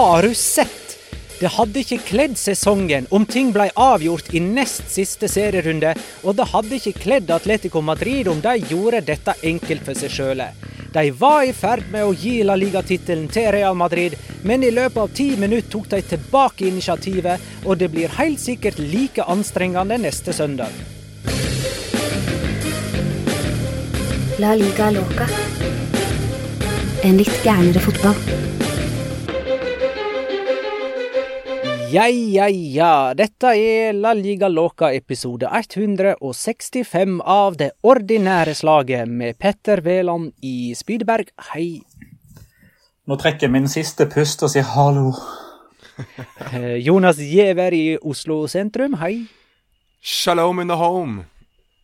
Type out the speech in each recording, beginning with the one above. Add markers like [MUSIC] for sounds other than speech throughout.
Har du sett? Det hadde ikke kledd sesongen om ting ble avgjort i nest siste serierunde, og det hadde ikke kledd Atletico Madrid om de gjorde dette enkelt for seg sjøle. De var i ferd med å gi La Liga-tittelen til Real Madrid, men i løpet av ti minutter tok de tilbake initiativet, og det blir helt sikkert like anstrengende neste søndag. La liga loca. En litt gærnere fotball. Ja, ja, ja. Dette er La Liga Loca episode 165 av det ordinære slaget med Petter Veland i Spydeberg. Hei. Nå trekker jeg min siste pust og sier hallo. Eh, Jonas Giæver i Oslo sentrum. Hei. Shalom in the home.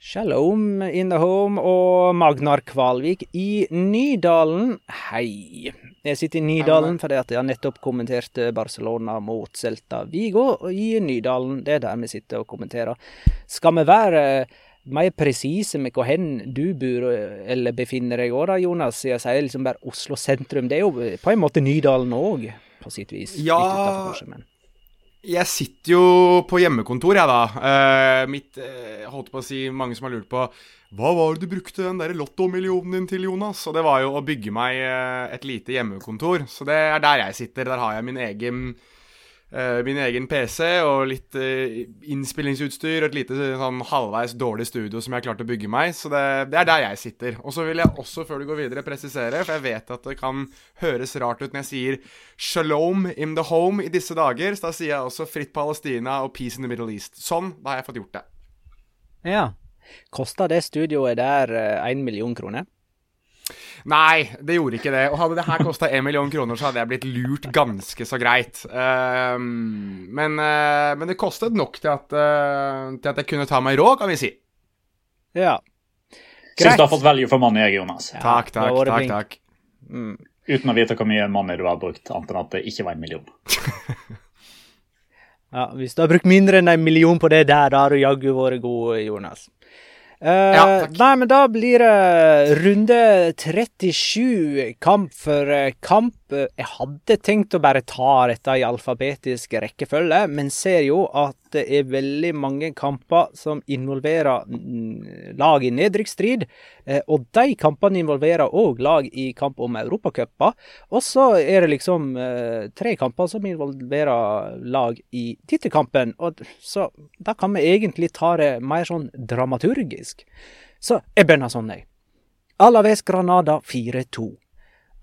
Shalom in the home og Magnar Kvalvik i Nydalen. Hei. Jeg sitter i Nydalen fordi at jeg har nettopp kommentert Barcelona mot Celta Vigo i Nydalen. Det er der vi sitter og kommenterer. Skal vi være mer presise med hvor hen du bor eller befinner deg òg, Jonas? Jeg sier liksom bare Oslo sentrum. Det er jo på en måte Nydalen òg, på sitt vis. Ja. Litt utenfor, kanskje, men. Jeg sitter jo på hjemmekontor, jeg, da. Uh, mitt uh, Holdt på å si mange som har lurt på Hva var det du brukte den der lottomillionen din til, Jonas? Og det var jo å bygge meg uh, et lite hjemmekontor. Så det er der jeg sitter. Der har jeg min egen min egen PC og litt eh, innspillingsutstyr og et lite sånn halvveis dårlig studio som jeg har klart å bygge meg. Så det, det er der jeg sitter. Og så vil jeg også, før du går videre, presisere, for jeg vet at det kan høres rart ut når jeg sier 'shalom in the home' i disse dager. Så da sier jeg også 'fritt Palestina' og 'peace in the Middle East'. Sånn, da har jeg fått gjort det. Ja. Kosta det studioet der én million kroner? Nei, det gjorde ikke det. Og hadde det her kosta én million kroner, så hadde jeg blitt lurt ganske så greit. Uh, men, uh, men det kostet nok til at, uh, til at jeg kunne ta meg råd, kan vi si. Ja. Syns du har fått value for money, jeg, Jonas. Ja, Takk, takk, takk. takk. Mm. Uten å vite hvor mye money du har brukt, annet enn at det ikke var en million. [LAUGHS] Ja, Hvis du har brukt mindre enn en million på det der, da har du jaggu vært god, Jonas. Ja, takk. nei, men da blir det runde 37, kamp for eh, kamp. Eh, Jeg hadde tenkt å bare ta dette i alfabetisk rekkefølge, men ser jo at det er veldig mange kamper som involverer lag i nedrykksstrid. eh, Og de kampene involverer òg lag i kamp om europacuper. Og så er det liksom eh, tre kamper som involverer lag i tittelkampen. Så da kan vi egentlig ta det mer sånn dramaturgisk. Så jeg begynner sånn, jeg. Alaves Granada 4-2.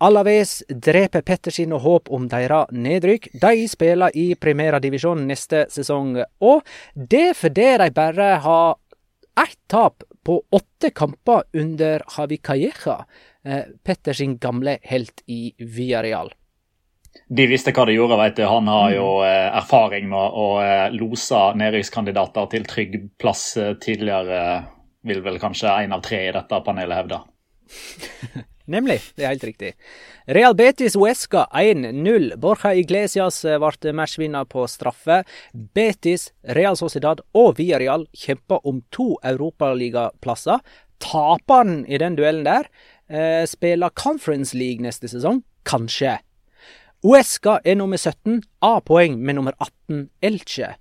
Alaves dreper Petter sine håp om deres nedrykk. De spiller i Primera Divisjon neste sesong, og det fordi de bare har ett tap på åtte kamper under Havi Calleja, Petter sin gamle helt i Villarreal. De visste hva de gjorde, vet du. Han har jo eh, erfaring med å eh, lose nedrykkskandidater til trygg plass eh, tidligere. Vil vel kanskje én av tre i dette panelet hevde. [LAUGHS] Nemlig, det er helt riktig. Real Betis Uesca 1-0. Borja Iglesias eh, ble matchvinner på straffe. Betis, Real Sociedad og Villarreal kjemper om to europaligaplasser. Taperen i den duellen der eh, spiller Conference League neste sesong. Kanskje. Uesca er nummer 17, A-poeng med nummer 18, Elche.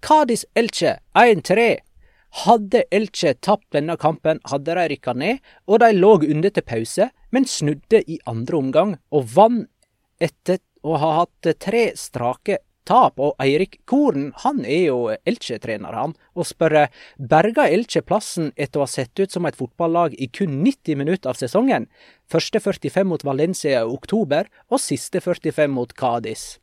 Cádiz Elche 1-3. Hadde Elche tapt denne kampen, hadde de rykka ned, og de lå under til pause, men snudde i andre omgang og vant etter å ha hatt tre strake tap. Og Eirik Koren, han er jo Elche-trener, han, og spør berga Elche plassen etter å ha sett ut som et fotballag i kun 90 minutter av sesongen? Første 45 mot Valencia i oktober, og siste 45 mot Cádiz.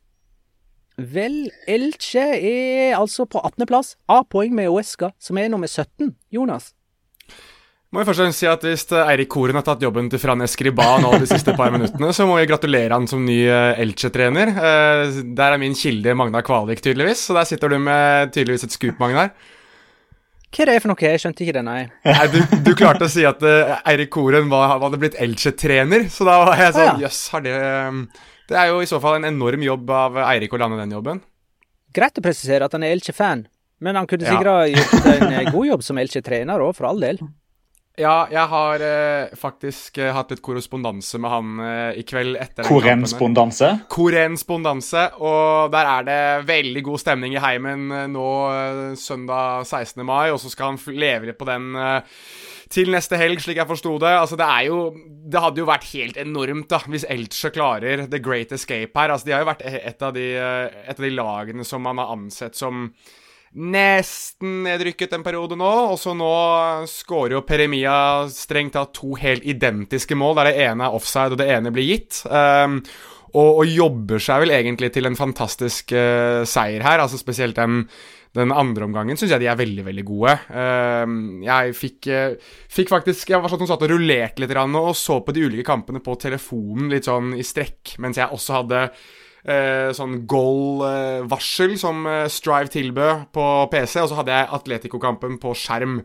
Vel, Elche er altså på 18.-plass, A-poeng med Oesca, som er nummer 17. Jonas? Må jeg først si at Hvis Eirik Koren har tatt jobben til Fran Escriba nå de siste par minuttene, så må jeg gratulere han som ny eh, Elche-trener. Eh, Der er min kilde Magna Kvalvik, tydeligvis. Så der sitter du med tydeligvis et skup, Magnar. Hva er det for noe? Jeg skjønte ikke det, nei. Nei, du, du klarte å si at eh, Eirik Koren var, hadde blitt Elche-trener, så da var jeg Ah, sånn ja. Jøss, har det eh, Det er jo i så fall en enorm jobb av Eirik å lande den jobben. Greit å presisere at han er Elche-fan, men han kunne sikkert ha gjort en eh, god jobb som Elche-trener òg, for all del. Ja, jeg har eh, faktisk eh, hatt litt korrespondanse med han eh, i kveld etter Korrespondanse? Korrespondanse. Og der er det veldig god stemning i heimen eh, nå eh, søndag 16. mai, og så skal han f- leve litt på den eh, til neste helg, slik jeg forsto det. Altså, det er jo Det hadde jo vært helt enormt, da, hvis Elche klarer The Great Escape her. Altså, de har jo vært et av de, eh, et av de lagene som man har ansett som nesten nedrykket en periode nå, og så nå skårer jo Peremia strengt tatt to helt identiske mål, der det ene er offside og det ene blir gitt. Um, og, og jobber seg vel egentlig til en fantastisk uh, seier her, altså spesielt den den andre omgangen syns jeg de er veldig veldig gode. Um, jeg fikk, eh, fikk faktisk Jeg var sånn som satt og rullerte litt og så på de ulike kampene på telefonen litt sånn i strekk, mens jeg også hadde eh, sånn goal-varsel som eh, Strive tilbød på PC, og så hadde jeg Atletico-kampen på skjerm.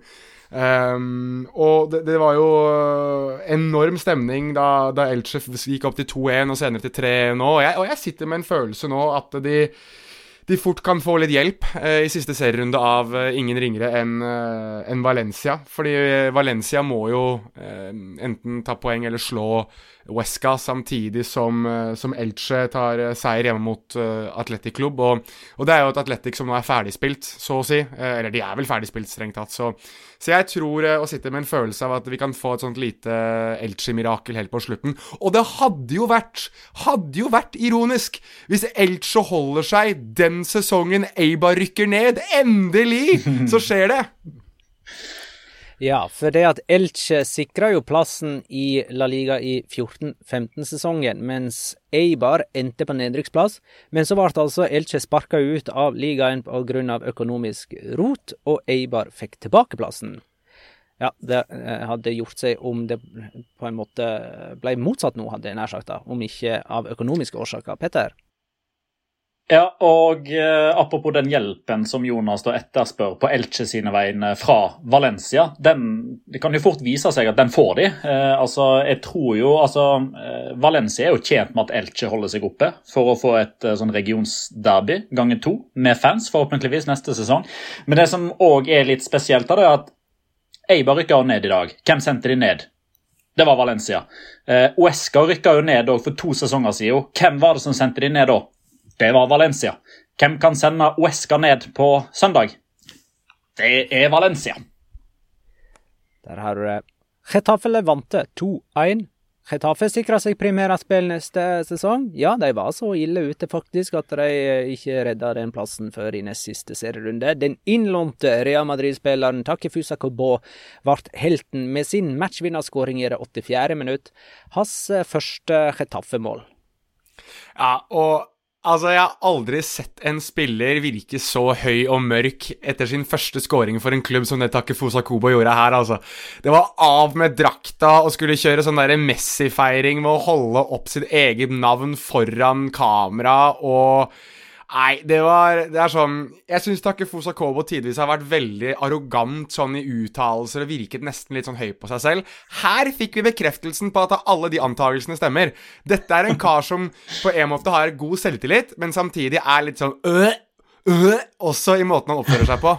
Um, og det, det var jo eh, enorm stemning da, da Elchef gikk opp til 2-1 og senere til 3-1 nå, og og jeg sitter med en følelse nå at de de fort kan få litt hjelp eh, i siste serierunde av eh, ingen ringere enn eh, enn Valencia. Fordi eh, Valencia må jo eh, enten ta poeng eller slå Huesca samtidig som, eh, som Elche tar eh, seier hjemme mot uh, Atletic Club. Og, og det er jo et Atletic som nå er ferdigspilt, så å si. Eh, eller de er vel ferdigspilt, strengt tatt. Så, så jeg tror eh, og sitter med en følelse av at vi kan få et sånt lite Elche-mirakel helt på slutten. Og det hadde jo vært Hadde jo vært ironisk hvis Elche holder seg den sesongen Eibar rykker ned. Endelig! [LAUGHS] Så skjer det. Ja, for det at Elche sikra jo plassen i La Liga i 14-15-sesongen, mens Eibar endte på nedrykksplass. Men så ble altså Elche sparka ut av ligaen pga. økonomisk rot, og Eibar fikk tilbake plassen. Ja, det eh, hadde gjort seg om det på en måte ble motsatt nå, hadde jeg nær sagt, da, om ikke av økonomiske årsaker. Petter? Ja, og eh, apropos den hjelpen som Jonas da etterspør på Elche sine vegne fra Valencia, den, det kan jo fort vise seg at den får de. Eh, altså, jeg tror jo, altså, eh, Valencia er jo tjent med at Elche holder seg oppe for å få et eh, sånn regionsderby ganger to med fans, forhåpentligvis neste sesong. Men det som òg er litt spesielt, da, er at Eibar rykker ned i dag. Hvem sendte de ned? Det var Valencia. Eh, Uesca rykka jo ned for to sesonger siden. Hvem var det som sendte de ned da? Det var Valencia. Hvem kan sende Uesca ned på søndag? Det er Valencia. Der har du det. Getafe Levante 2-1. Getafe sikra seg primærspill neste sesong. Ja, de var så ille ute faktisk at de ikke redda den plassen før i nest siste serierunde. Den innlånte Real Madrid-spilleren Takifusa Kobo ble helten med sin matchvinnerskåring i det 84. minutt. Hans første Getafe-mål. Ja, og Altså, Jeg har aldri sett en spiller virke så høy og mørk etter sin første scoring for en klubb som det Takefusa Kobo gjorde her. altså. Det var av med drakta og skulle kjøre sånn der Messi-feiring med å holde opp sitt eget navn foran kamera og Nei, det var Det er sånn Jeg syns Takefusa Kobo tidvis har vært veldig arrogant sånn i uttalelser og virket nesten litt sånn høy på seg selv. Her fikk vi bekreftelsen på at alle de antakelsene stemmer. Dette er en kar som på en måte har god selvtillit, men samtidig er litt sånn øh, øh, også i måten han oppfører seg på.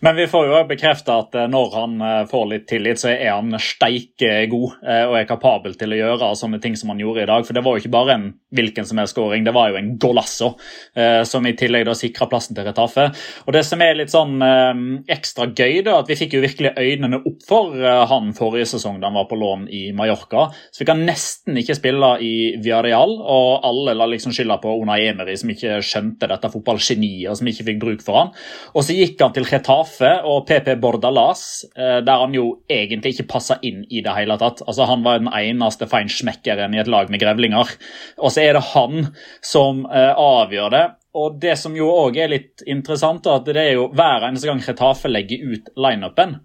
Men vi får jo bekrefta at eh, når han eh, får litt tillit, så er han steike god eh, og er kapabel til å gjøre sånne ting som han gjorde i dag. For det var jo ikke bare en hvilken som helst skåring, det var jo en golasso som i tillegg da sikra plassen til Retafe. Og det som er litt sånn ekstra gøy, da, at vi fikk jo virkelig øynene opp for han forrige sesong da han var på lån i Mallorca. Så fikk han nesten ikke spille i Villarreal, og alle la liksom skylda på Ona Emery, som ikke skjønte dette fotballgeniet, og som ikke fikk bruk for han. Og så gikk han til Retafe og PP Bordalas, eh, der han jo egentlig ikke passa inn i det hele tatt. Altså Han var den eneste feinschmeckeren i et lag med grevlinger. Og så er det han som eh, avgjør det. Og det som jo òg er litt interessant, er at det er jo hver eneste gang Retafe legger ut lineupen,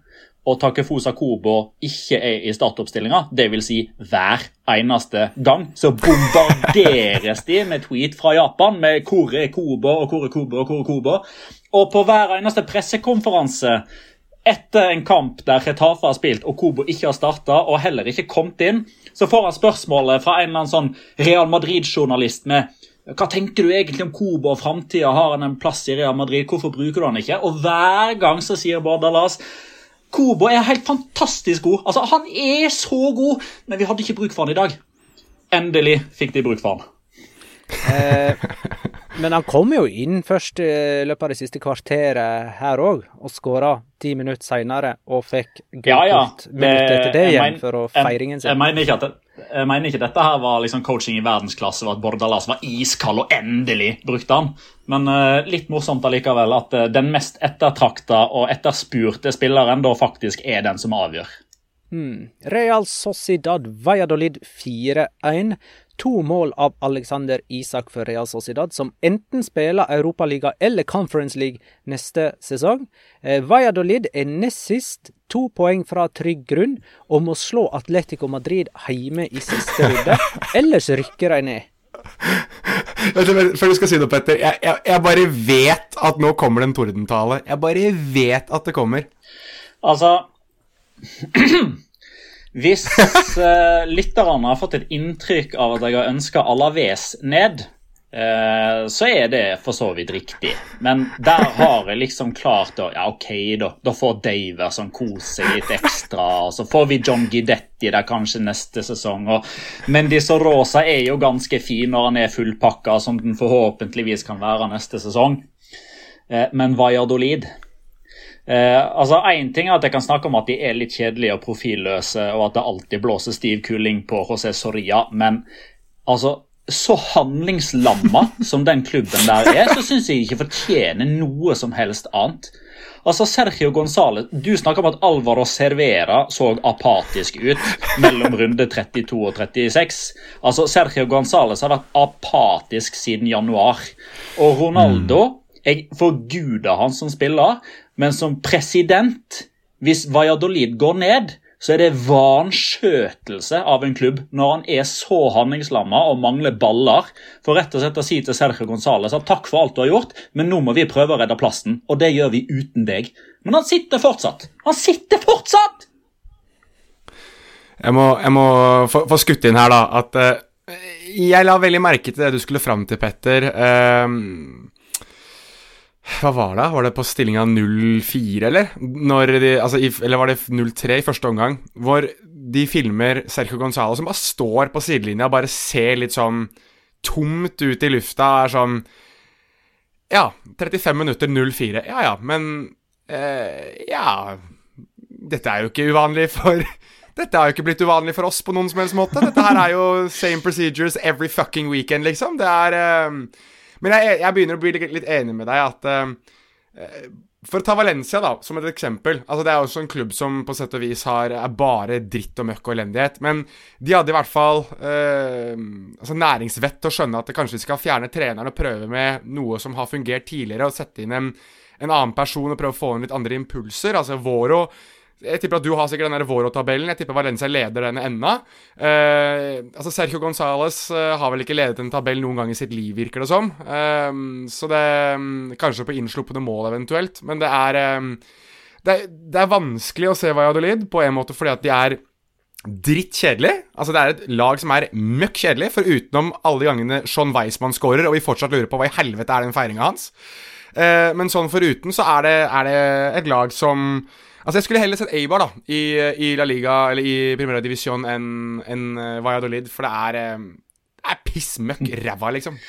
og Takefusa Kobo ikke er i startoppstillinga, dvs. Si hver eneste gang, så bombarderes de med tweet fra Japan med 'Hvor er Kobo?' og 'Hvor er Kobo?' og 'Hvor er Kobo?' Og på hver eneste pressekonferanse etter en kamp der Retafe har spilt og Kobo ikke har starta og heller ikke kommet inn, så får han spørsmålet fra en eller annen sånn Real Madrid-journalist med hva tenker du egentlig om Kobo og framtida? Har han en plass i Real Madrid? Hvorfor bruker du han ikke? Og hver gang så sier Bordalas Kobo er helt fantastisk god. Altså, Han er så god, men vi hadde ikke bruk for han i dag. Endelig fikk de bruk for han. Eh, men han kom jo inn først i løpet av det siste kvarteret her òg, og skåra ti minutter seinere og fikk gult ja, ja. minutt etter det igjen for å feiringen sin. Jeg, mener ikke at det, jeg mener ikke dette her var liksom coaching i verdensklasse, og at Bordalas var iskald og endelig brukte han. Men uh, litt morsomt allikevel at uh, den mest ettertrakta og etterspurte spilleren da faktisk er den som avgjør. Hmm. Real Sociedad Valladolid 4-1. To mål av Alexander Isak for Real Sociedad, som enten spiller Europaliga eller Conference League neste sesong. Eh, Valladolid er nest sist, to poeng fra trygg grunn, og må slå Atletico Madrid hjemme i siste runde. [LAUGHS] Ellers rykker de ned. Før du skal si det, Petter. Jeg, jeg, jeg bare vet at nå kommer det en tordentale. Jeg bare vet at det kommer. Altså [CLEARS THROAT] Hvis uh, lytterne har fått et inntrykk av at jeg har ønska Alaves ned, uh, så er det for så vidt riktig. Men der har jeg liksom klart å Ja, OK, da. Da får Daverson som seg litt ekstra. Og så får vi John Gidetti der kanskje neste sesong. Og men disse rosa er jo ganske fin når han er fullpakka, som den forhåpentligvis kan være neste sesong. Uh, men Valladolid Eh, altså Én ting er at jeg kan snakke om at de er litt kjedelige og profilløse, og at det alltid blåser stiv kuling på José Soria, men altså så handlingslamma [LAUGHS] som den klubben der er, så syns jeg ikke fortjener noe som helst annet. Altså Sergio Gonzales, Du snakker om at Alvaro Servera så apatisk ut mellom runde 32 og 36. Altså Sergio Gonzales har vært apatisk siden januar. Og Ronaldo mm. Jeg forguder han som spiller, men som president, hvis Valladolid går ned, så er det vanskjøtelse av en klubb når han er så handlingslamma og mangler baller. For rett og slett å si til Sergio Gonzales at takk for alt du har gjort, men nå må vi prøve å redde plassen. Og det gjør vi uten deg. Men han sitter fortsatt. Han sitter fortsatt! Jeg må, jeg må få, få, skutt inn her, da, at uh, jeg la veldig merke til det du skulle fram til, Petter. Uh, Hva var det? Var det på stillinga 0-4, eller? De, altså, i, eller var det 0-3 i første omgang? Hvor de filmer Sergio Gonzalo som bare står på sidelinja og bare ser litt sånn tomt ut i lufta. Er sånn Ja, 35 minutter 0-4. Ja ja, men eh, Ja. Dette er jo ikke uvanlig for [LAUGHS] Dette har jo ikke blitt uvanlig for oss på noen som helst måte. Dette her er jo same procedures every fucking weekend, liksom. Det er eh, Men jeg, jeg, begynner å bli litt, litt enig med deg at uh, For å ta Valencia, da, som et eksempel. Altså Det er også en klubb som på sett og vis har, er bare dritt og møkk og elendighet. Men de hadde i hvert fall uh, altså næringsvett til å skjønne at det kanskje skal fjerne treneren og prøve med noe som har fungert tidligere, og sette inn en, en annen person og prøve å få inn litt andre impulser. Altså Voro jeg tipper at du har sikkert den Voro-tabellen. Jeg tipper Valencia leder denne ennå. Eh, altså Sergio Gonzales eh, har vel ikke ledet en tabell noen gang i sitt liv, virker det som. Eh, så det mm, Kanskje på innsluppende mål eventuelt, men det er, eh, det er det er, vanskelig å se Valladolid på en måte fordi at de er drittkjedelig. Altså Det er et lag som er møkk kjedelig, for utenom alle gangene Sean Weismann scorer, og vi fortsatt lurer på hva i helvete er den feiringa hans. Eh, men sånn foruten så er det, er det et lag som Altså, jeg skulle heller sett Eibar da, i, i, La Liga, eller i Primera Divisjon, enn en eh, Valladolid, for det er, eh, det er piss møkk ræva, liksom.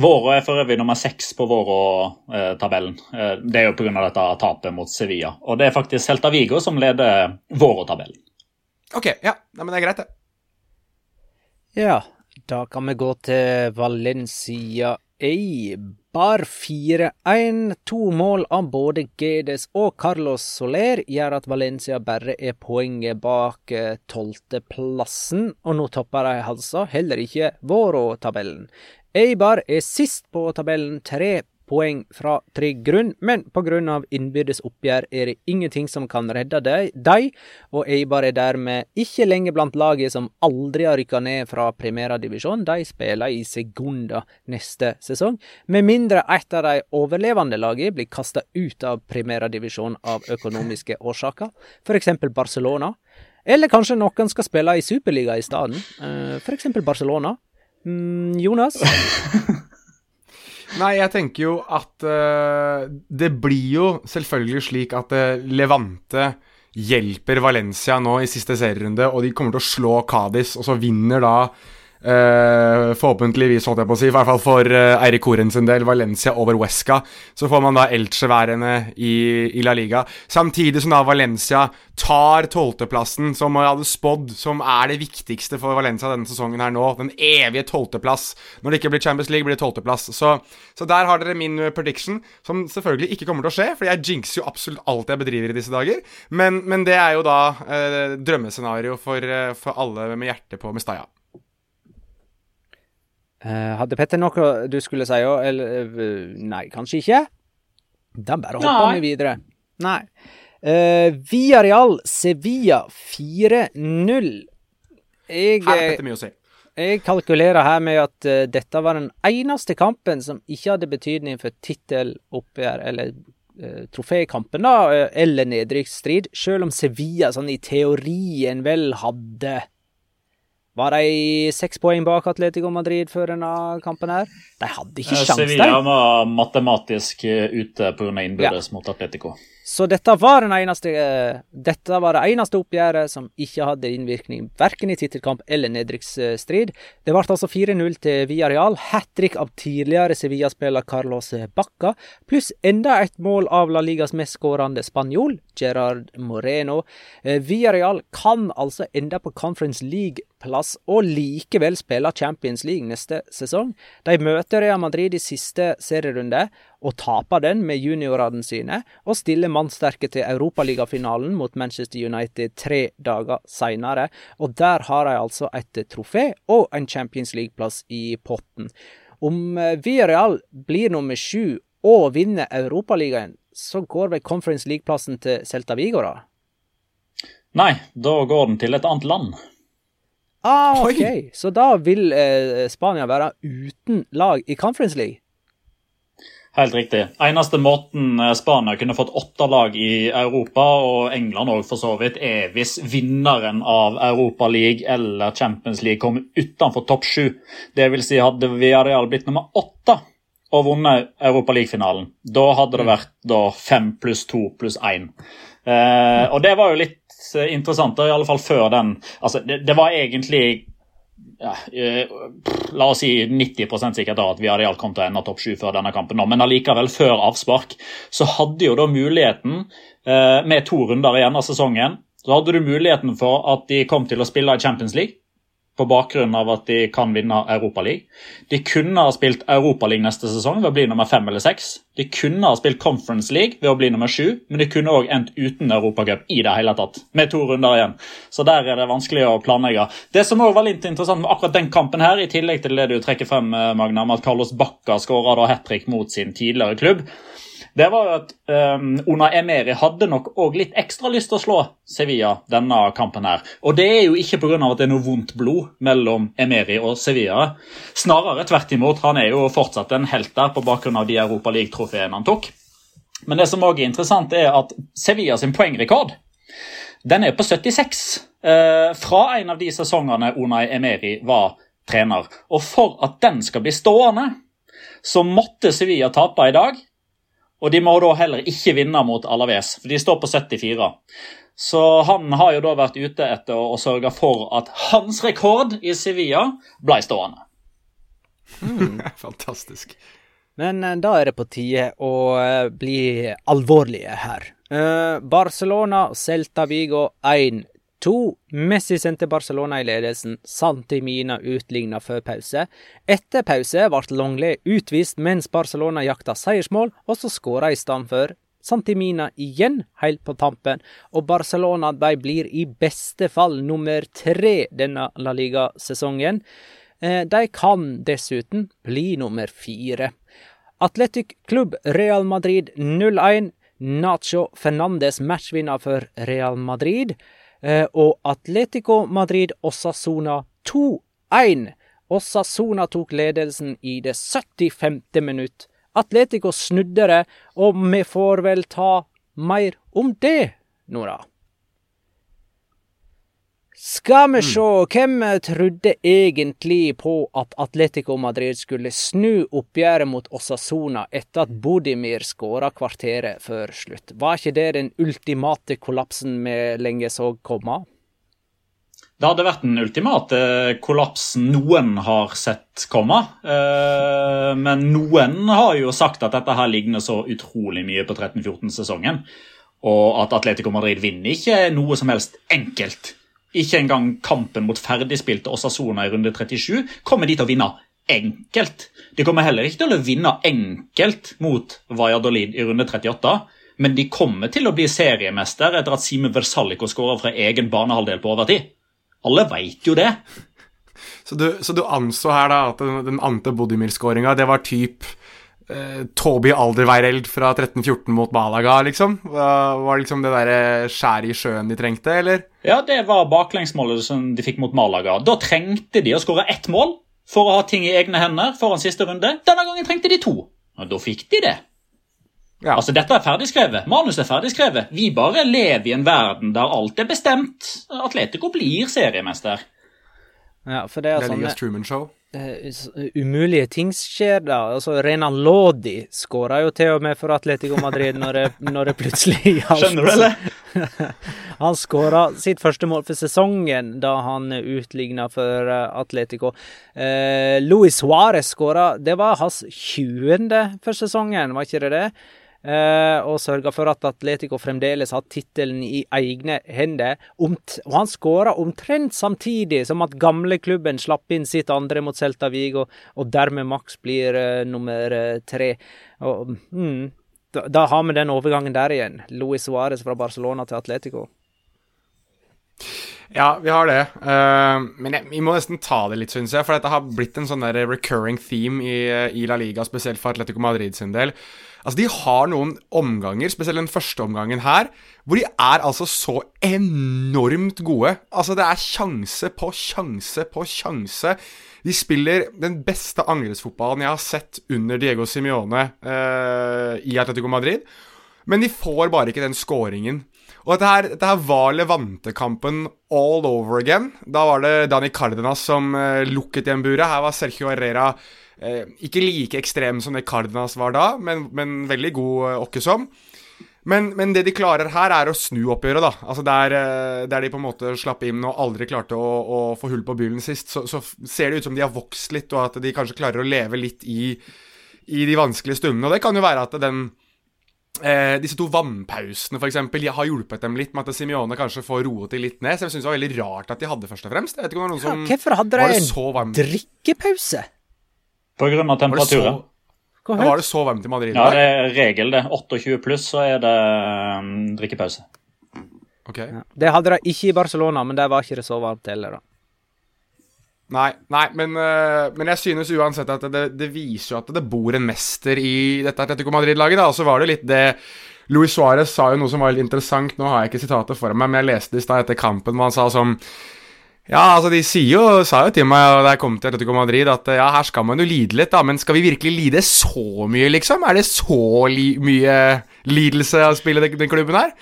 Vårå er for øvrig nummer seks på Vårå-tabellen. Eh, det er jo pga. dette tapet mot Sevilla. Og det er faktisk Celta Vigo som leder Vårå-tabellen. OK, ja. Nei, men det er greit, det. Ja, da kan vi gå til Valencia Eibar 4-1. To mål av både Gedes og Carlos Soler gjør at Valencia bare er poenget bak eh, tolvteplassen, og nå topper de altså heller ikke Vårå-tabellen. Eibar er sist på tabellen, tre poeng fra trygg grunn, men av innbyrdes oppgjør er det ingenting som kan redde dem, og Eibar er dermed ikke lenger blant laget som aldri har rykka ned fra primærdivisjon. De spiller i Segunda neste sesong, med mindre et av de overlevende lagene blir kasta ut av primærdivisjon av økonomiske årsaker, f.eks. Barcelona. Eller kanskje noen skal spille i Superliga i stedet, eh, f.eks. Barcelona. Mm, Jonas? [LAUGHS] Nei, jeg tenker jo at uh, det blir jo selvfølgelig slik at uh, Levante hjelper Valencia nå i siste serierunde, og de kommer til å slå Cádiz, og så vinner da Uh, forhåpentligvis, holdt jeg på å si, i hvert fall for uh, Eirik Horen sin del, Valencia over Huesca. Så får man da Elche værende i, i, La Liga. Samtidig som da Valencia tar tolvteplassen, som jeg hadde spådd, som er det viktigste for Valencia denne sesongen her nå. Den evige tolvteplass. Når det ikke blir Champions League, blir det tolvteplass. Så, så der har dere min prediction, som selvfølgelig ikke kommer til å skje, for jeg jinxer jo absolutt alt jeg bedriver i disse dager. Men, men det er jo da uh, drømmescenario for, for alle med hjertet på Mestalla. Uh, hadde Petter noe du skulle si òg, eller uh, Nei, kanskje ikke? Da bare hopper vi videre. Nei. Uh, Villarreal Sevilla 4-0. Jeg si. Jeg kalkulerer her med at uh, dette var den eneste kampen som ikke hadde betydning for titteloppgjør, eller uh, trofékampen, da, uh, eller nedrykksstrid, selv om Sevilla sånn i teorien vel hadde var de seks poeng bak Atletico Madrid før denne kampen her? De hadde ikke sjans, Sevilla var matematisk ute pga. innbyrdes ja. mot Atletico. Så dette var, eneste, uh, dette var, det eneste oppgjøret som ikke hadde innvirkning verken i tittelkamp eller nedrykksstrid. Det ble altså 4-0 til Villarreal. Hat trick av tidligere Sevilla-spiller Carlos Bacca, pluss enda et mål av La Ligas mest skårende spanjol, Gerard Moreno. Uh, Villarreal kan altså ende på Conference League-plass og likevel spille Champions League neste sesong. De møter Real Madrid i siste serierunde og taper den med juniorene sine, og stiller mannsterke til Europaligafinalen mot Manchester United tre dager seinere. Og der har de altså et trofé og en Champions League-plass i potten. Om eh, Villarreal blir nummer sju og vinner Europaligaen, så går vel Conference League-plassen til Celta Vigo, da? Nei, da går den til et annet land. Ah, ok. Oi. Så da vil eh, Spania være uten lag i Conference League? Helt riktig. Eneste måten eh, Spania kunne fått åtte lag i Europa, og England òg for så vidt, er hvis vinneren av Europa League eller Champions League kom utenfor topp sju. Det vil si, hadde Villarreal blitt nummer åtte og vunnet Europa League-finalen. Da hadde det vært da fem pluss to pluss én. Eh, og det var jo litt eh, interessant, i alle fall før den Altså, det, det var egentlig ja, eh, La oss si 90 sikkert at vi hadde alt kommet til å ende topp sju før denne kampen. Men allikevel, før avspark, så hadde jo da muligheten, eh, med to runder igjen av sesongen, så hadde du muligheten for at de kom til å spille i Champions League på bakgrunn av at de kan vinne Europaligaen. De kunne ha spilt Europaligaen neste sesong ved å bli nummer fem eller seks. De kunne ha spilt Conference League ved å bli nummer sju, men de kunne òg endt uten Europacup i det hele tatt, med to runder igjen. Så der er det vanskelig å planlegge. Det som òg var litt interessant med akkurat den kampen her, i tillegg til det du trekker frem, eh, Magna, med at Carlos Bacca skåra hat trick mot sin tidligere klubb, det var jo at um, Una Emeri hadde nok òg litt ekstra lyst til å slå Sevilla denne kampen. her. Og det er jo ikke pga. at det er noe vondt blod mellom Emeri og Sevilla. Snarere tvert imot. Han er jo fortsatt en helt der på bakgrunn av de Europa League-trofeene han tok. Men det som òg er interessant, er at Sevilla sin poengrekord den er på 76 eh, fra en av de sesongene Unai Emeri var trener. Og for at den skal bli stående, så måtte Sevilla tape i dag og de må da heller ikke vinne mot Alaves, for de står på 74. Så han har jo da vært ute etter å sørge for at hans rekord i Sevilla ble stående. Mm. [LAUGHS] Fantastisk. Men eh, da er det på tide å eh, bli alvorlige her. Uh, Barcelona, Celta Vigo 1 To. Messi sendte Barcelona i ledelsen. Santimina utligna før pause. Etter pause ble Longley utvist mens Barcelona jakta seiersmål, og så skåra i stedet for Santimina igjen, helt på tampen, og Barcelona de blir i beste fall nummer tre denne La Liga-sesongen. Eh, de kan dessuten bli nummer fire. Atletic Klubb Real Madrid 0-1. Nacho Fernandes matchvinner for Real Madrid. Eh, og Atletico Madrid Osasona 2-1. Osasona tok ledelsen i det 75. minutt. Atletico snudde det, og vi får vel ta mer om det, Nora. Skal vi se, sjå, hvem trodde egentlig på at Atletico Madrid skulle snu oppgjøret mot Osasona etter at Bodimir skåra kvarteret før slutt? Var ikke det den ultimate kollapsen vi lenge så komme? Det hadde vært den ultimate kollapsen noen har sett komme. Eh, men noen har jo sagt at dette her ligner så utrolig mye på 13-14-sesongen. Og at Atletico Madrid vinner ikke noe som helst enkelt ikke engang kampen mot ferdigspilte Osasona i runde 37 kommer de til å vinne enkelt. De kommer heller ikke til å vinne enkelt mot Valladolid i runde 38. Men de kommer til å bli seriemester etter at Simen Versalico skårer fra egen banehalvdel på overtid. Alle veit jo det. [LAUGHS] Så du, så du, anså her da at den, den Ante Bodimir-skåringa, det var typ eh, Toby Alderweireld fra 13-14 mot Malaga, liksom? Var, var liksom det derre skjæret i sjøen de trengte, eller? Ja, det var baklengsmålet som de fikk mot Malaga. Da trengte de å skåre ett mål for å ha ting i egne hender foran siste runde. Denne gangen trengte de to, og da fikk de det. Ja. Altså, Dette er ferdigskrevet. Manus er ferdigskrevet. Vi bare lever i en verden der alt er bestemt. Atletico blir seriemester. Ja, for det er, det sånn Truman Show. Uh, umulige ting skjer da. Altså, Renan Lodi skåra jo til og med for Atletico Madrid når det, [LAUGHS] når det plutselig gjaldt. Skjønner du, eller? [LAUGHS] han skåra sitt første mål for sesongen da han utligna for eh, Atletico. Uh, Luis Suárez skåra Det var hans 20. for sesongen, var ikke det det? Uh, og sørga for at Atletico fremdeles har tittelen i egne hender. Og han skåra omtrent samtidig som at gamleklubben slapp inn sitt andre mot Celta Vigo, og dermed Max blir uh, nummer uh, tre. Og, mm, da, da, har vi den overgangen der igjen. Luis Suárez fra Barcelona til Atletico. Ja, vi har det. men jeg, vi må nesten ta det litt, syns jeg. For dette har blitt en sånn der recurring theme i, i La Liga, spesielt for Atletico Madrid sin del. Altså, de har noen omganger, spesielt den første omgangen her, hvor de er altså så enormt gode. Altså, det er sjanse på sjanse på sjanse. De spiller den beste angrepsfotballen jeg har sett under Diego Simione eh, i Atletico Madrid. Men de får bare ikke den scoringen. Og dette her, dette her var Levante-kampen all over again. Da var det Dani Cardenas som eh, lukket igjen buret. Her var Sergio Herrera Ikke like ekstrem som det Cardenas var da, men, men veldig god åkkesom. Men, men, det de klarer her, er å snu oppgjøret, da. Altså der, eh, der de på en måte slapp inn og aldri klarte å, å få hull på byllen sist, så, så, ser det ut som de har vokst litt, og at de kanskje klarer å leve litt i, i de vanskelige stundene. Og det kan jo være at den eh, disse to vannpausene for eksempel, har hjulpet dem litt med at Simione kanskje får roet de litt ned. Så jeg syns det var veldig rart at de hadde, først og fremst. Jeg vet ikke om det var noen som ja, Hvorfor hadde de en drikkepause? På grunn av det, så, var det så varmt i Madrid? Ja, det er regel, det. 28 pluss, så er det um, drikkepause. Ok. Ja. Det hadde de ikke i Barcelona, men der var ikke det så varmt heller, da. Nei, nei men, uh, men, jeg synes uansett at det, det, viser jo at det bor en mester i dette Atletico Madrid-laget. Og så var det litt det Luis Suárez sa jo noe som var litt interessant. Nå har jeg ikke sitatet for meg, men jeg leste det i stad etter kampen, hvor han sa sånn ja, altså de sier jo, sa jo til meg da jeg kom til Atletico Madrid at ja, her skal man jo lide litt, da, men skal vi virkelig lide så mye, liksom? Er det så li mye lidelse å spille den, den klubben her?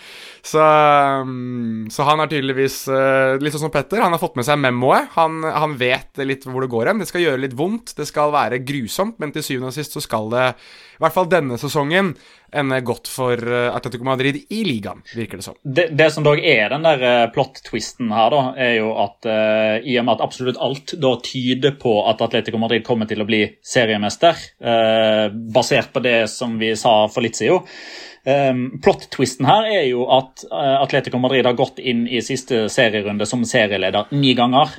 Så, um, så, han er tydeligvis uh, litt sånn som Petter. Han har fått med seg memoet. Han, han vet litt hvor det går hen. Det skal gjøre litt vondt, det skal være grusomt, men til syvende og sist så skal det, i hvert fall denne sesongen, ende godt for uh, Atletico Madrid i ligaen, virker det som. Det, det som dog er den der uh, plot-twisten her, da, er jo at uh, i og med at absolutt alt da tyder på at Atletico Madrid kommer til å bli seriemester, basert på det som vi sa for litt siden Um, Plot-twisten her er jo at uh, Atletico Madrid har gått inn i siste serierunde som serieleder ni ganger.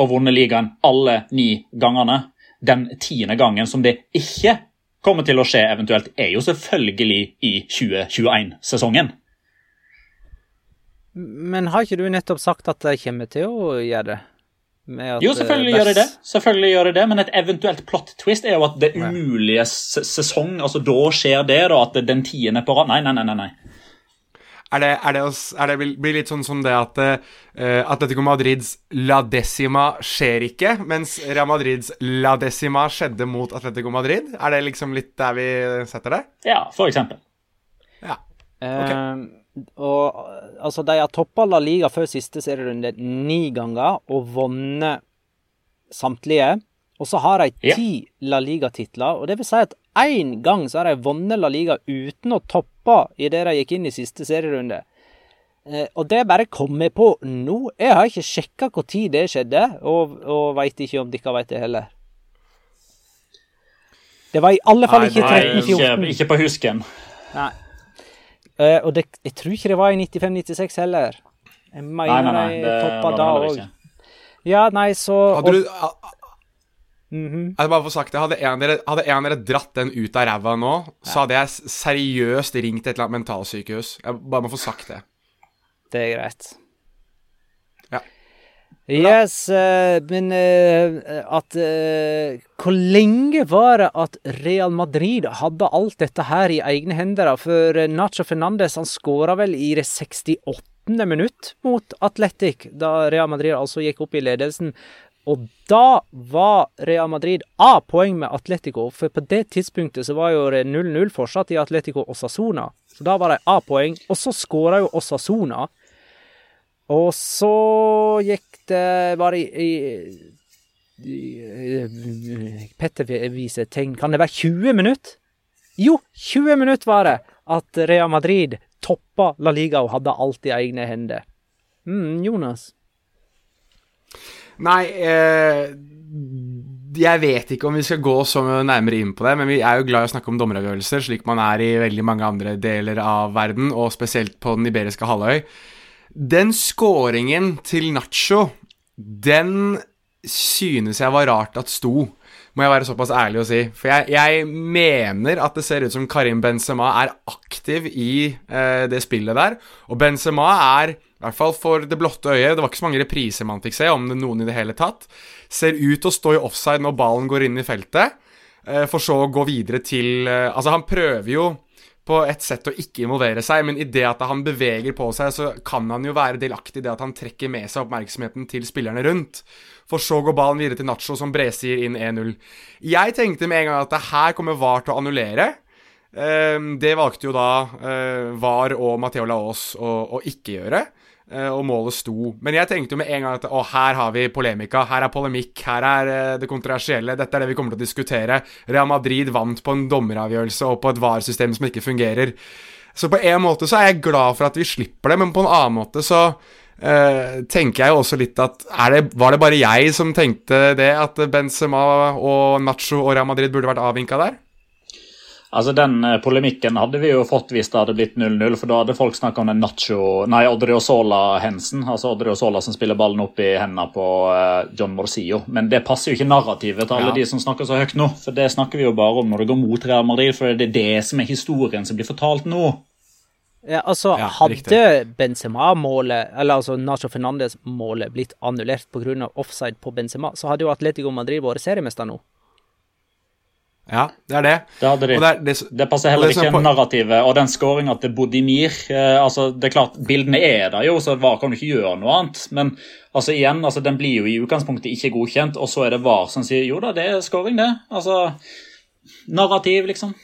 Og vunnet ligaen alle ni gangene. Den tiende gangen som det ikke kommer til å skje eventuelt, er jo selvfølgelig i 2021-sesongen. Men har ikke du nettopp sagt at de kommer til å gjøre det? Jo, selvfølgelig gjør de det. Selvfølgelig gjør de det, Men et eventuelt plot twist er jo at det umulige sesong altså Da skjer det, da, at den tiende på rad Nei, nei, nei. nei. Er det, er, det, er det, blir litt sånn som det at uh, Atletico Madrids la decima skjer ikke, mens Real Madrids la decima skjedde mot Atletico Madrid? Er det liksom litt der vi setter det? Ja, for eksempel. Ja, ok. Uh, og altså, de har toppa La Liga før siste serierunde ni ganger og vunnet samtlige. Og så har de ti ja. La Liga-titler, og det vil si at én gang så har de vunnet La Liga uten å toppe idet de gikk inn i siste serierunde. Eh, og det bare kom jeg på nå. Jeg har ikke sjekka når det skjedde, og, og veit ikke om dere veit det heller. Det var i alle fall ikke 13-14. Ikke, ikke på husken. Nei. Uh, og det, jeg tror ikke det var i 95-96 heller. Jeg mener nei, nei, nei, det toppa da òg. Ja, nei, så Hadde du mm -hmm. Jeg bare få sagt det, hadde en, dere, hadde en dere dratt den ut av ræva nå, ja. så hadde jeg seriøst ringt et eller annet mentalsykehus. Jeg bare må få sagt det. Det er greit. Yes, uh, men uh, at uh, Hvor lenge var det at Real Madrid hadde alt dette her i egne hender? For Nacho Fernandes han skåra vel i det 68. minutt mot Atletic, da Real Madrid altså gikk opp i ledelsen. Og da var Real Madrid A-poeng med Atletico, for på det tidspunktet så var jo 0-0 fortsatt i Atletico Osasona. Så da var de A-poeng, og så skåra jo Osasona. Og så gikk det bare i, i Petter viser tegn. Kan det være 20 minutter? Jo, 20 minutter var det at Real Madrid toppa La Liga og hadde alt i egne hender. Mm, Jonas? Nei, eh, jeg vet ikke om vi skal gå så nærmere inn på det, men vi er jo glad i å snakke om dommeravgjørelser, slik man er i veldig mange andre deler av verden, og spesielt på den iberiske halvøy. Den scoringen til Nacho, den synes jeg var rart at sto, må jeg være såpass ærlig å si. For jeg, jeg mener at det ser ut som Karim Benzema er aktiv i eh, det spillet der. Og Benzema er, i hvert fall for det blotte øyet, det var ikke så mange repriser man fikk se, om det noen i det hele tatt, ser ut til å stå i offside når ballen går inn i feltet, eh, for så å gå videre til eh, Altså, han prøver jo på et sett å ikke involvere seg, men i det at han beveger på seg, så kan han jo være delaktig i det at han trekker med seg oppmerksomheten til spillerne rundt. For så går ballen videre til Nacho, som bresier inn 1-0. Jeg tenkte med en gang at det her kommer VAR til å annullere. Ehm, det valgte jo da eh, VAR og Matheo Laås å, å ikke gjøre. Eh, og målet sto. Men jeg tenkte jo med en gang at å, her har vi polemika, her er polemikk, her er eh, det kontroversielle, dette er det vi kommer til å diskutere. Real Madrid vant på en dommeravgjørelse og på et VAR-system som ikke fungerer. Så på en måte så er jeg glad for at vi slipper det, men på en annen måte så uh, tenker jeg jo også litt at det, Var det bare jeg som tenkte det, at Benzema og Nacho og Real Madrid burde vært avvinka der? Altså, Den eh, polemikken hadde vi jo fått hvis det hadde blitt 0-0, for da hadde folk snakka om den Nacho Nei, Odriozola-hensen. Altså Odriozola som spiller ballen opp i hendene på uh, John Morsio. Men det passer jo ikke narrativet til alle ja. de som snakker så høyt nå. For det snakker vi jo bare om når det går mot Real Madrid, for det er det som er historien som blir fortalt nå. Ja, altså, ja, Hadde Benzema-målet, eller altså Nacho Fernandes-målet, blitt annullert pga. offside på Benzema, så hadde jo Atletico Madrid vært seriemester nå. Ja, det er det. Det, de. det, er, det, det passer heller ikke på... narrativet. Og den skåringa til Bodimir eh, altså, det er klart, Bildene er der jo, så VAR kan du ikke gjøre noe annet. Men altså, igjen, altså, den blir jo i utgangspunktet ikke godkjent, og så er det VAR som sier jo da, det er skåring, det. Altså, narrativ, liksom.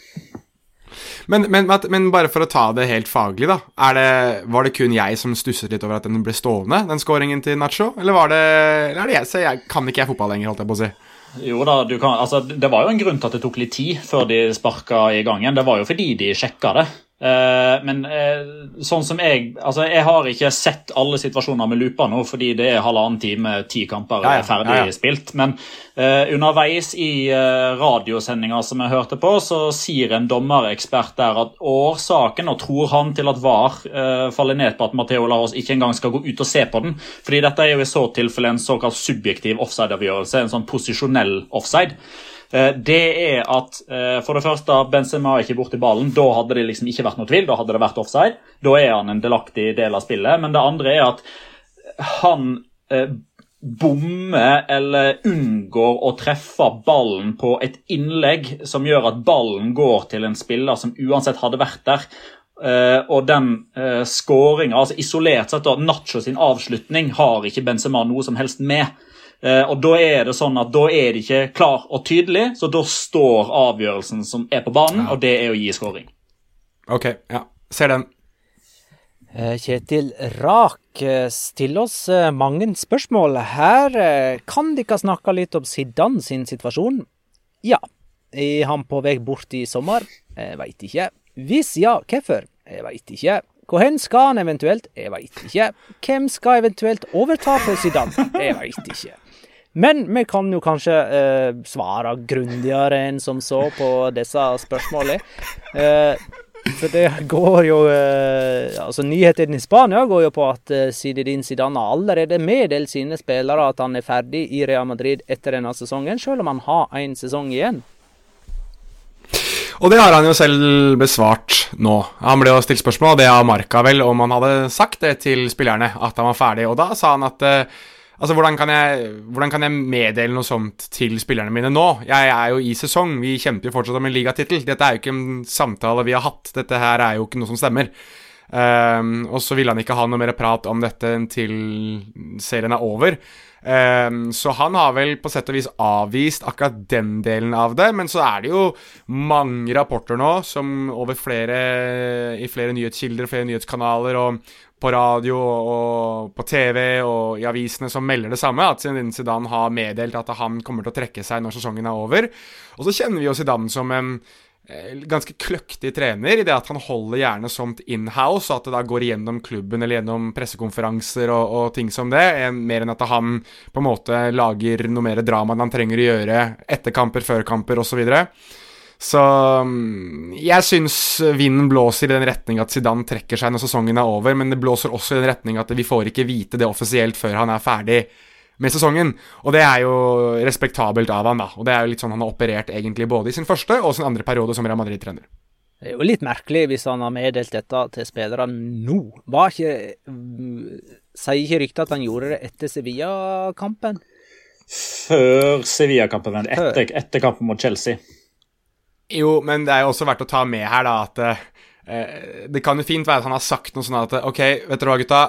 Men, men, men, bare for å ta det helt faglig, da. Det, var det kun jeg som stusset litt over at den ble stående, den skåringen til Nacho? Eller var det, eller er det jeg? Så jeg kan ikke jeg fotball lenger, holdt jeg på å si. Jo da, kan, altså, Det var jo en grunn til at det tok litt tid før de sparka i gang igjen. Det var jo fordi de sjekka det. Uh, men uh, sånn som jeg Altså, jeg har ikke sett alle situasjoner med looper nå, fordi det er halvannen time, ti kamper ja, ja, ferdig ja, spilt. Men uh, underveis i radiosendinga som jeg hørte på, så sier en dommerekspert der at årsaken, og tror han til at VAR faller ned på at Matheo Laros ikke engang skal gå ut og se på den, fordi dette er jo i så tilfelle en såkalt subjektiv offside-avgjørelse, en sånn posisjonell offside. Eh, det er at eh, for det første, Benzema er ikke borti ballen. Da hadde det liksom ikke vært noe tvil. Da hadde det vært offside. Da er han en delaktig del av spillet. Men det andre er at han eh, bommer eller unngår å treffe ballen på et innlegg som gjør at ballen går til en spiller som uansett hadde vært der. Uh, og den uh, skåringa, altså isolert sett, da, Nacho sin avslutning har ikke Benzema noe som helst med. Eh, og Da er det sånn at da er det ikke klar og tydelig, så da står avgjørelsen som er på banen, ja. og det er å gi skåring. Ok, ja. Ser den. Eh, Kjetil Rak eh, stiller oss mange spørsmål. Her kan dere snakke litt om Zidane sin situasjon? Ja. Er han på vei bort i sommer? Jeg veit ikke. Hvis ja, hvorfor? Jeg veit ikke. Hvor hen skal han eventuelt? Jeg veit ikke. Hvem skal eventuelt overta for Zidane? Jeg veit ikke. Men vi kan jo kanskje eh, svare grundigere enn som så på disse spørsmålene. Eh, for det går jo eh, Altså, nyheten i Spania går jo på at eh, Zinedine Zidane har allerede meddelt sine spillere at han er ferdig i Real Madrid etter denne sesongen, selv om han har én sesong igjen. Og det har han jo selv besvart nå. Han ble jo stilt spørsmål, og det har Marca vel, om han hadde sagt det til spillerne, at han var ferdig. Og da sa han at eh, Altså, hvordan kan, jeg, hvordan kan, jeg, meddele noe sånt til spillerne mine nå? Jeg er jo i sesong, vi kjemper jo fortsatt om en ligatittel. Dette er jo ikke en samtale vi har hatt, dette her er jo ikke noe som stemmer. Um, og så ville han ikke ha noe mer prat om dette til serien er over. Um, så han har vel på sett og vis avvist akkurat den delen av det. Men så er det jo mange rapporter nå som over flere i flere nyhetskilder flere nyhetskanaler og, på radio og på TV og i avisene som melder det samme, at Zidane har meddelt at han kommer til å trekke seg når sesongen er over. Og så kjenner vi jo Zidane som en eh, ganske kløktig trener i det at han holder gjerne sånt inhouse, og at det da går gjennom klubben eller gjennom pressekonferanser og, og ting som det, mer enn at han på en måte lager noe mer drama enn han trenger å gjøre etter kamper, før kamper osv. Så, så mm, jeg syns vinden blåser i den retning at Zidane trekker seg når sesongen er over, men det blåser også i den retning at vi får ikke vite det offisielt før han er ferdig med sesongen. Og det er jo respektabelt av han da. Og det er jo litt sånn han har operert egentlig både i sin første og sin andre periode som Real Madrid-trener. Det er jo litt merkelig hvis han har meddelt dette til spillerne nå. Var ikke Sier ikke ryktet at han gjorde det etter Sevilla-kampen? Før Sevilla-kampen, men etter, etter kampen mot Chelsea. Jo, men det er jo også verdt å ta med her, da, at eh, det kan jo fint være at han har sagt noe sånn at OK, vet dere hva, gutta.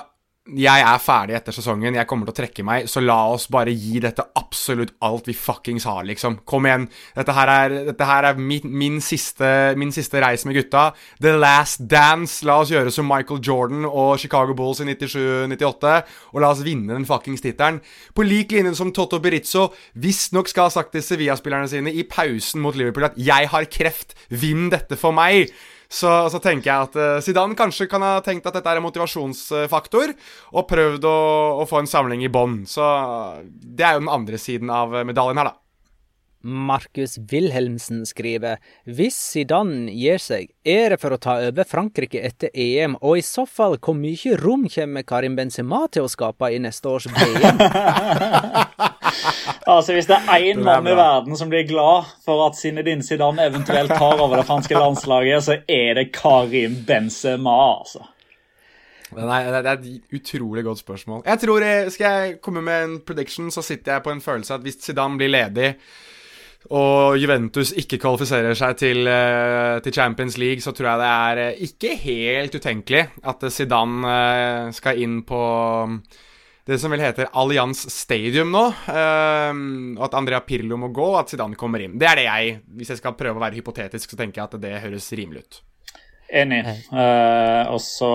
Jeg er ferdig etter sesongen, jeg kommer til å trekke meg, så la oss bare gi dette absolutt alt vi fuckings har, liksom. Kom igjen. Dette her er, dette her er min, min, siste, min siste reis med gutta. The Last Dance. La oss gjøre som Michael Jordan og Chicago Bulls i 97-98, og la oss vinne den fuckings tittelen. På lik linje som Totto Berizzo visstnok skal ha sagt til Sevilla-spillerne sine i pausen mot Liverpool at 'jeg har kreft, vinn dette for meg' så, så, tenker jeg at uh, Zidane kanskje kan ha tenkt at dette er en motivasjonsfaktor, og prøvd å, å få en samling i bånn. Så det er jo den andre siden av medaljen her, da. Markus Wilhelmsen skriver hvis Zidane gir seg, er det for å ta over Frankrike etter EM, og i så fall, hvor mye rom kommer Karim Benzema til å skape i neste års VM? [LAUGHS] altså, Hvis det er én mann i verden som blir glad for at Zinedine Zidane eventuelt tar over det franske landslaget, så er det Karim Benzema, altså. Nei, det er et utrolig godt spørsmål. Jeg tror Skal jeg komme med en prediction, så sitter jeg på en følelse at hvis Zidane blir ledig og Juventus ikke kvalifiserer seg til, uh, til, Champions League, så tror jeg det er uh, ikke helt utenkelig at Zidane uh, skal inn på um, det som vel heter Allianz Stadium nå. og at Andrea Pirlo må gå, og at Zidane kommer inn. Det er det jeg Hvis jeg skal prøve å være hypotetisk, så tenker jeg at det høres rimelig ut. Enig. Uh, og så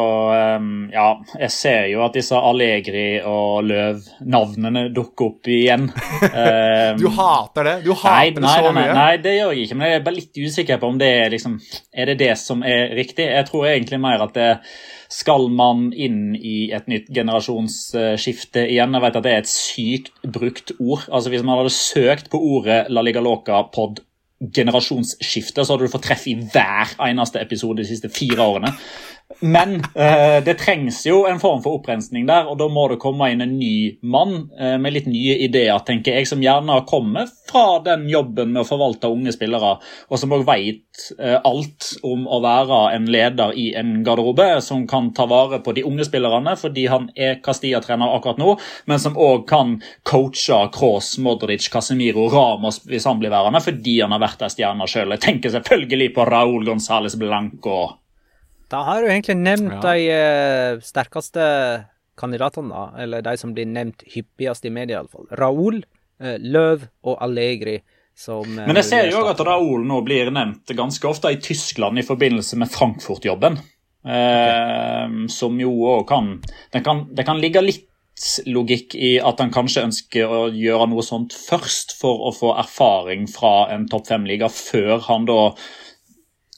um, Ja, jeg ser jo at disse Allegri og Løv-navnene dukker opp igjen. [LAUGHS] Uh, du hater det? Du hater nei, nei, det så mye? Nei, nei, det gjør jeg ikke. Men jeg er bare litt usikker på om det er liksom Er det det som er riktig? Jeg tror egentlig mer at det skal man inn i et nytt generasjonsskifte igjen? Jeg vet at det er et sykt brukt ord. Altså Hvis man hadde søkt på ordet La Liga Loca pod generasjonsskifte, så hadde du fått treff i hver eneste episode de siste fire årene. Men eh, det trengs jo en form for opprensning der, og da må det komme inn en ny mann eh, med litt nye ideer, tenker jeg, som gjerne har kommet fra den jobben med å forvalte unge spillere, og som òg veit eh, alt om å være en leder i en garderobe, som kan ta vare på de unge spillerne fordi han er Castilla-trener akkurat nå, men som òg kan coache Kroos, Modric, Casemiro, Ramos hvis han blir værende, fordi han har vært ei stjerne sjøl. Jeg tenker selvfølgelig på Raúl González Blanco. Da har du egentlig nevnt ja. de uh, sterkeste kandidatene, da. Eller de som blir nevnt hyppigst i media, iallfall. Raoul, uh, Løv og Allegri. Som, uh, Men jeg ser jo at Raoul nå blir nevnt ganske ofte i Tyskland i forbindelse med Frankfurt-jobben. Okay. Som jo òg kan det, kan det kan ligge litt logikk i at han kanskje ønsker å gjøre noe sånt først, for å få erfaring fra en topp fem-liga, før han da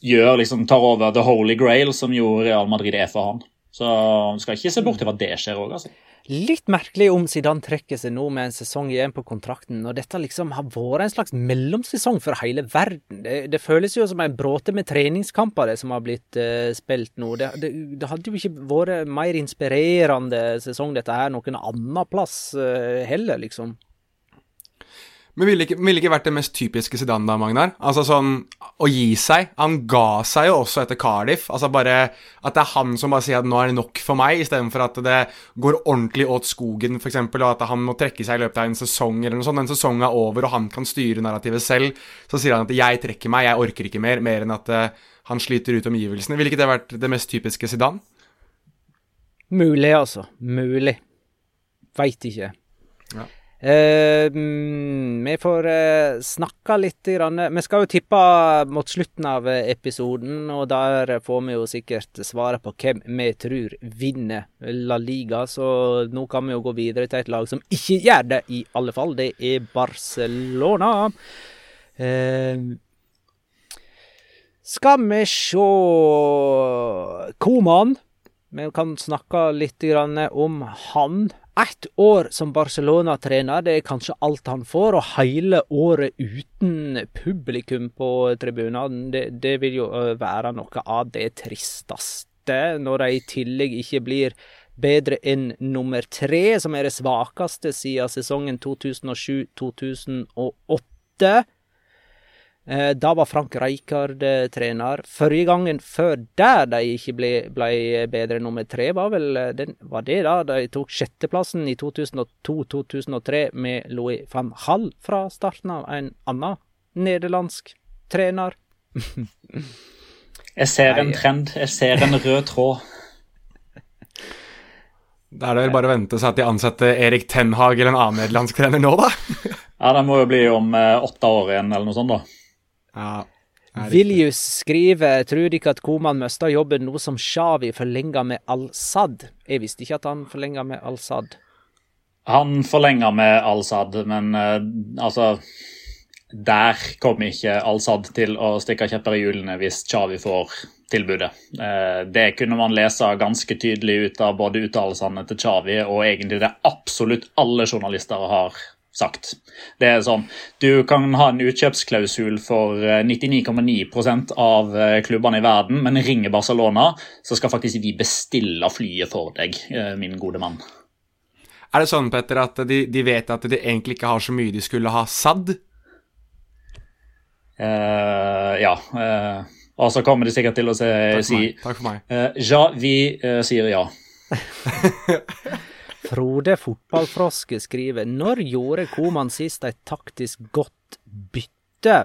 gjør, liksom, tar over the holy grail, som jo Real Madrid er for han. Så skal ikke se bort til hva det skjer òg, altså. Litt merkelig om Zidane trekker seg nå med en sesong igjen på kontrakten, når dette liksom har vært en slags mellomsesong for hele verden. Det, det føles jo som en bråte med treningskamper det som har blitt uh, spilt nå. Det, det, det, hadde jo ikke vært mer inspirerende sesong dette her noen annen plass uh, heller, liksom. Men ville ikke, ville ikke vært det mest typiske Zidane da, Magnar? Altså sånn å gi seg. Han ga seg jo også etter Cardiff. Altså bare at det er han som bare sier at nå er det nok for meg, istedenfor at det går ordentlig åt skogen, f.eks., og at han må trekke seg i løpet av en sesong eller noe sånt. En sesong er over, og han kan styre narrativet selv. Så sier han at 'jeg trekker meg, jeg orker ikke mer', mer enn at uh, han sliter ut omgivelsene. Ville ikke det vært det mest typiske Zidane? Mulig, altså. Mulig. Veit ikke. Ja. Uh, vi får uh, snakka litt. Vi skal jo tippe mot slutten av episoden, og der får vi jo sikkert svaret på hvem vi tror vinner La Liga. Så nå kan vi jo gå videre til et lag som ikke gjør det, i alle fall. Det er Barcelona. Uh, skal vi sjå Koman. Vi kan snakke litt om han. Ett år som Barcelona-trener, det er kanskje alt han får, og hele året uten publikum på tribunene, det, det vil jo være noe av det tristeste, når de i tillegg ikke blir bedre enn nummer tre, som er det svakeste siden sesongen 2007-2008. Eh, da var Frank Rijkaard eh, trener. Forrige gangen før der de ikke ble, ble bedre nummer tre, var vel eh, den, var det da de tok sjetteplassen i 2002-2003 med Louis van Hall fra starten av en annen nederlandsk trener. [LAUGHS] jeg ser en trend. Jeg ser en rød tråd. Da er det vel bare å vente seg at de ansetter Erik Tenhag eller en annen nederlandsk trener nå, da. ja, det må jo bli om åtte år igjen, eller noe sånt, da. Ja, Viljus skriver tror ikke at Koman mista jobben nå som Shawi forlenga med Al-Sad. Jeg visste ikke at han forlenga med Al-Sad. Han forlenga med Al-Sad, men uh, altså Der kommer ikke Al-Sad til å stikke kjepper i hjulene hvis Shawi får tilbudet. Uh, det kunne man lese ganske tydelig ut av både uttalelsene til Chavi og egentlig det absolutt alle journalister har sagt. Det er sånn, Du kan ha en utkjøpsklausul for 99,9% av klubbene i verden, men ringer Barcelona, så skal faktisk vi bestille flyet for deg, min gode mann. Er det sånn, Petter, at de, de, vet at de egentlig ikke har så mye de skulle ha sadd? Uh, ja. Uh, og så kommer de sikkert til å se, Takk si Takk for meg. Uh, ja, vi sier ja. [LAUGHS] Frode Fotballfroske skriver Når gjorde Koman sist et taktisk godt bytte?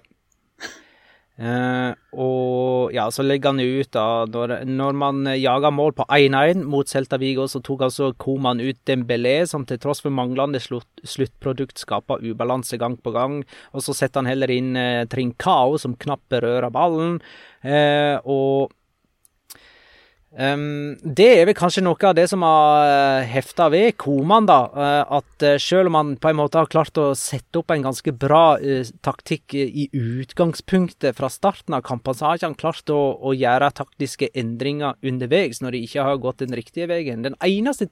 Uh, og ja, så legger han ut da Når, når man jager mål på 1-1 mot Celta Vigo, så tok altså Koman ut Dembélé, som til tross for manglende slutt, sluttprodukt skaper ubalanse gang på gang. Og så setter han heller inn uh, Trincao, som knapt berører ballen. Uh, og Um, det er vel kanskje noe av det som har uh, hefta ved Koman, da. Uh, at uh, selv om han på en måte har klart å sette opp en ganske bra taktikk i utgangspunktet fra starten av kampen, så har ikke han klart å, å, gjøre taktiske endringer underveis når de ikke har gått den riktige veien. Den eneste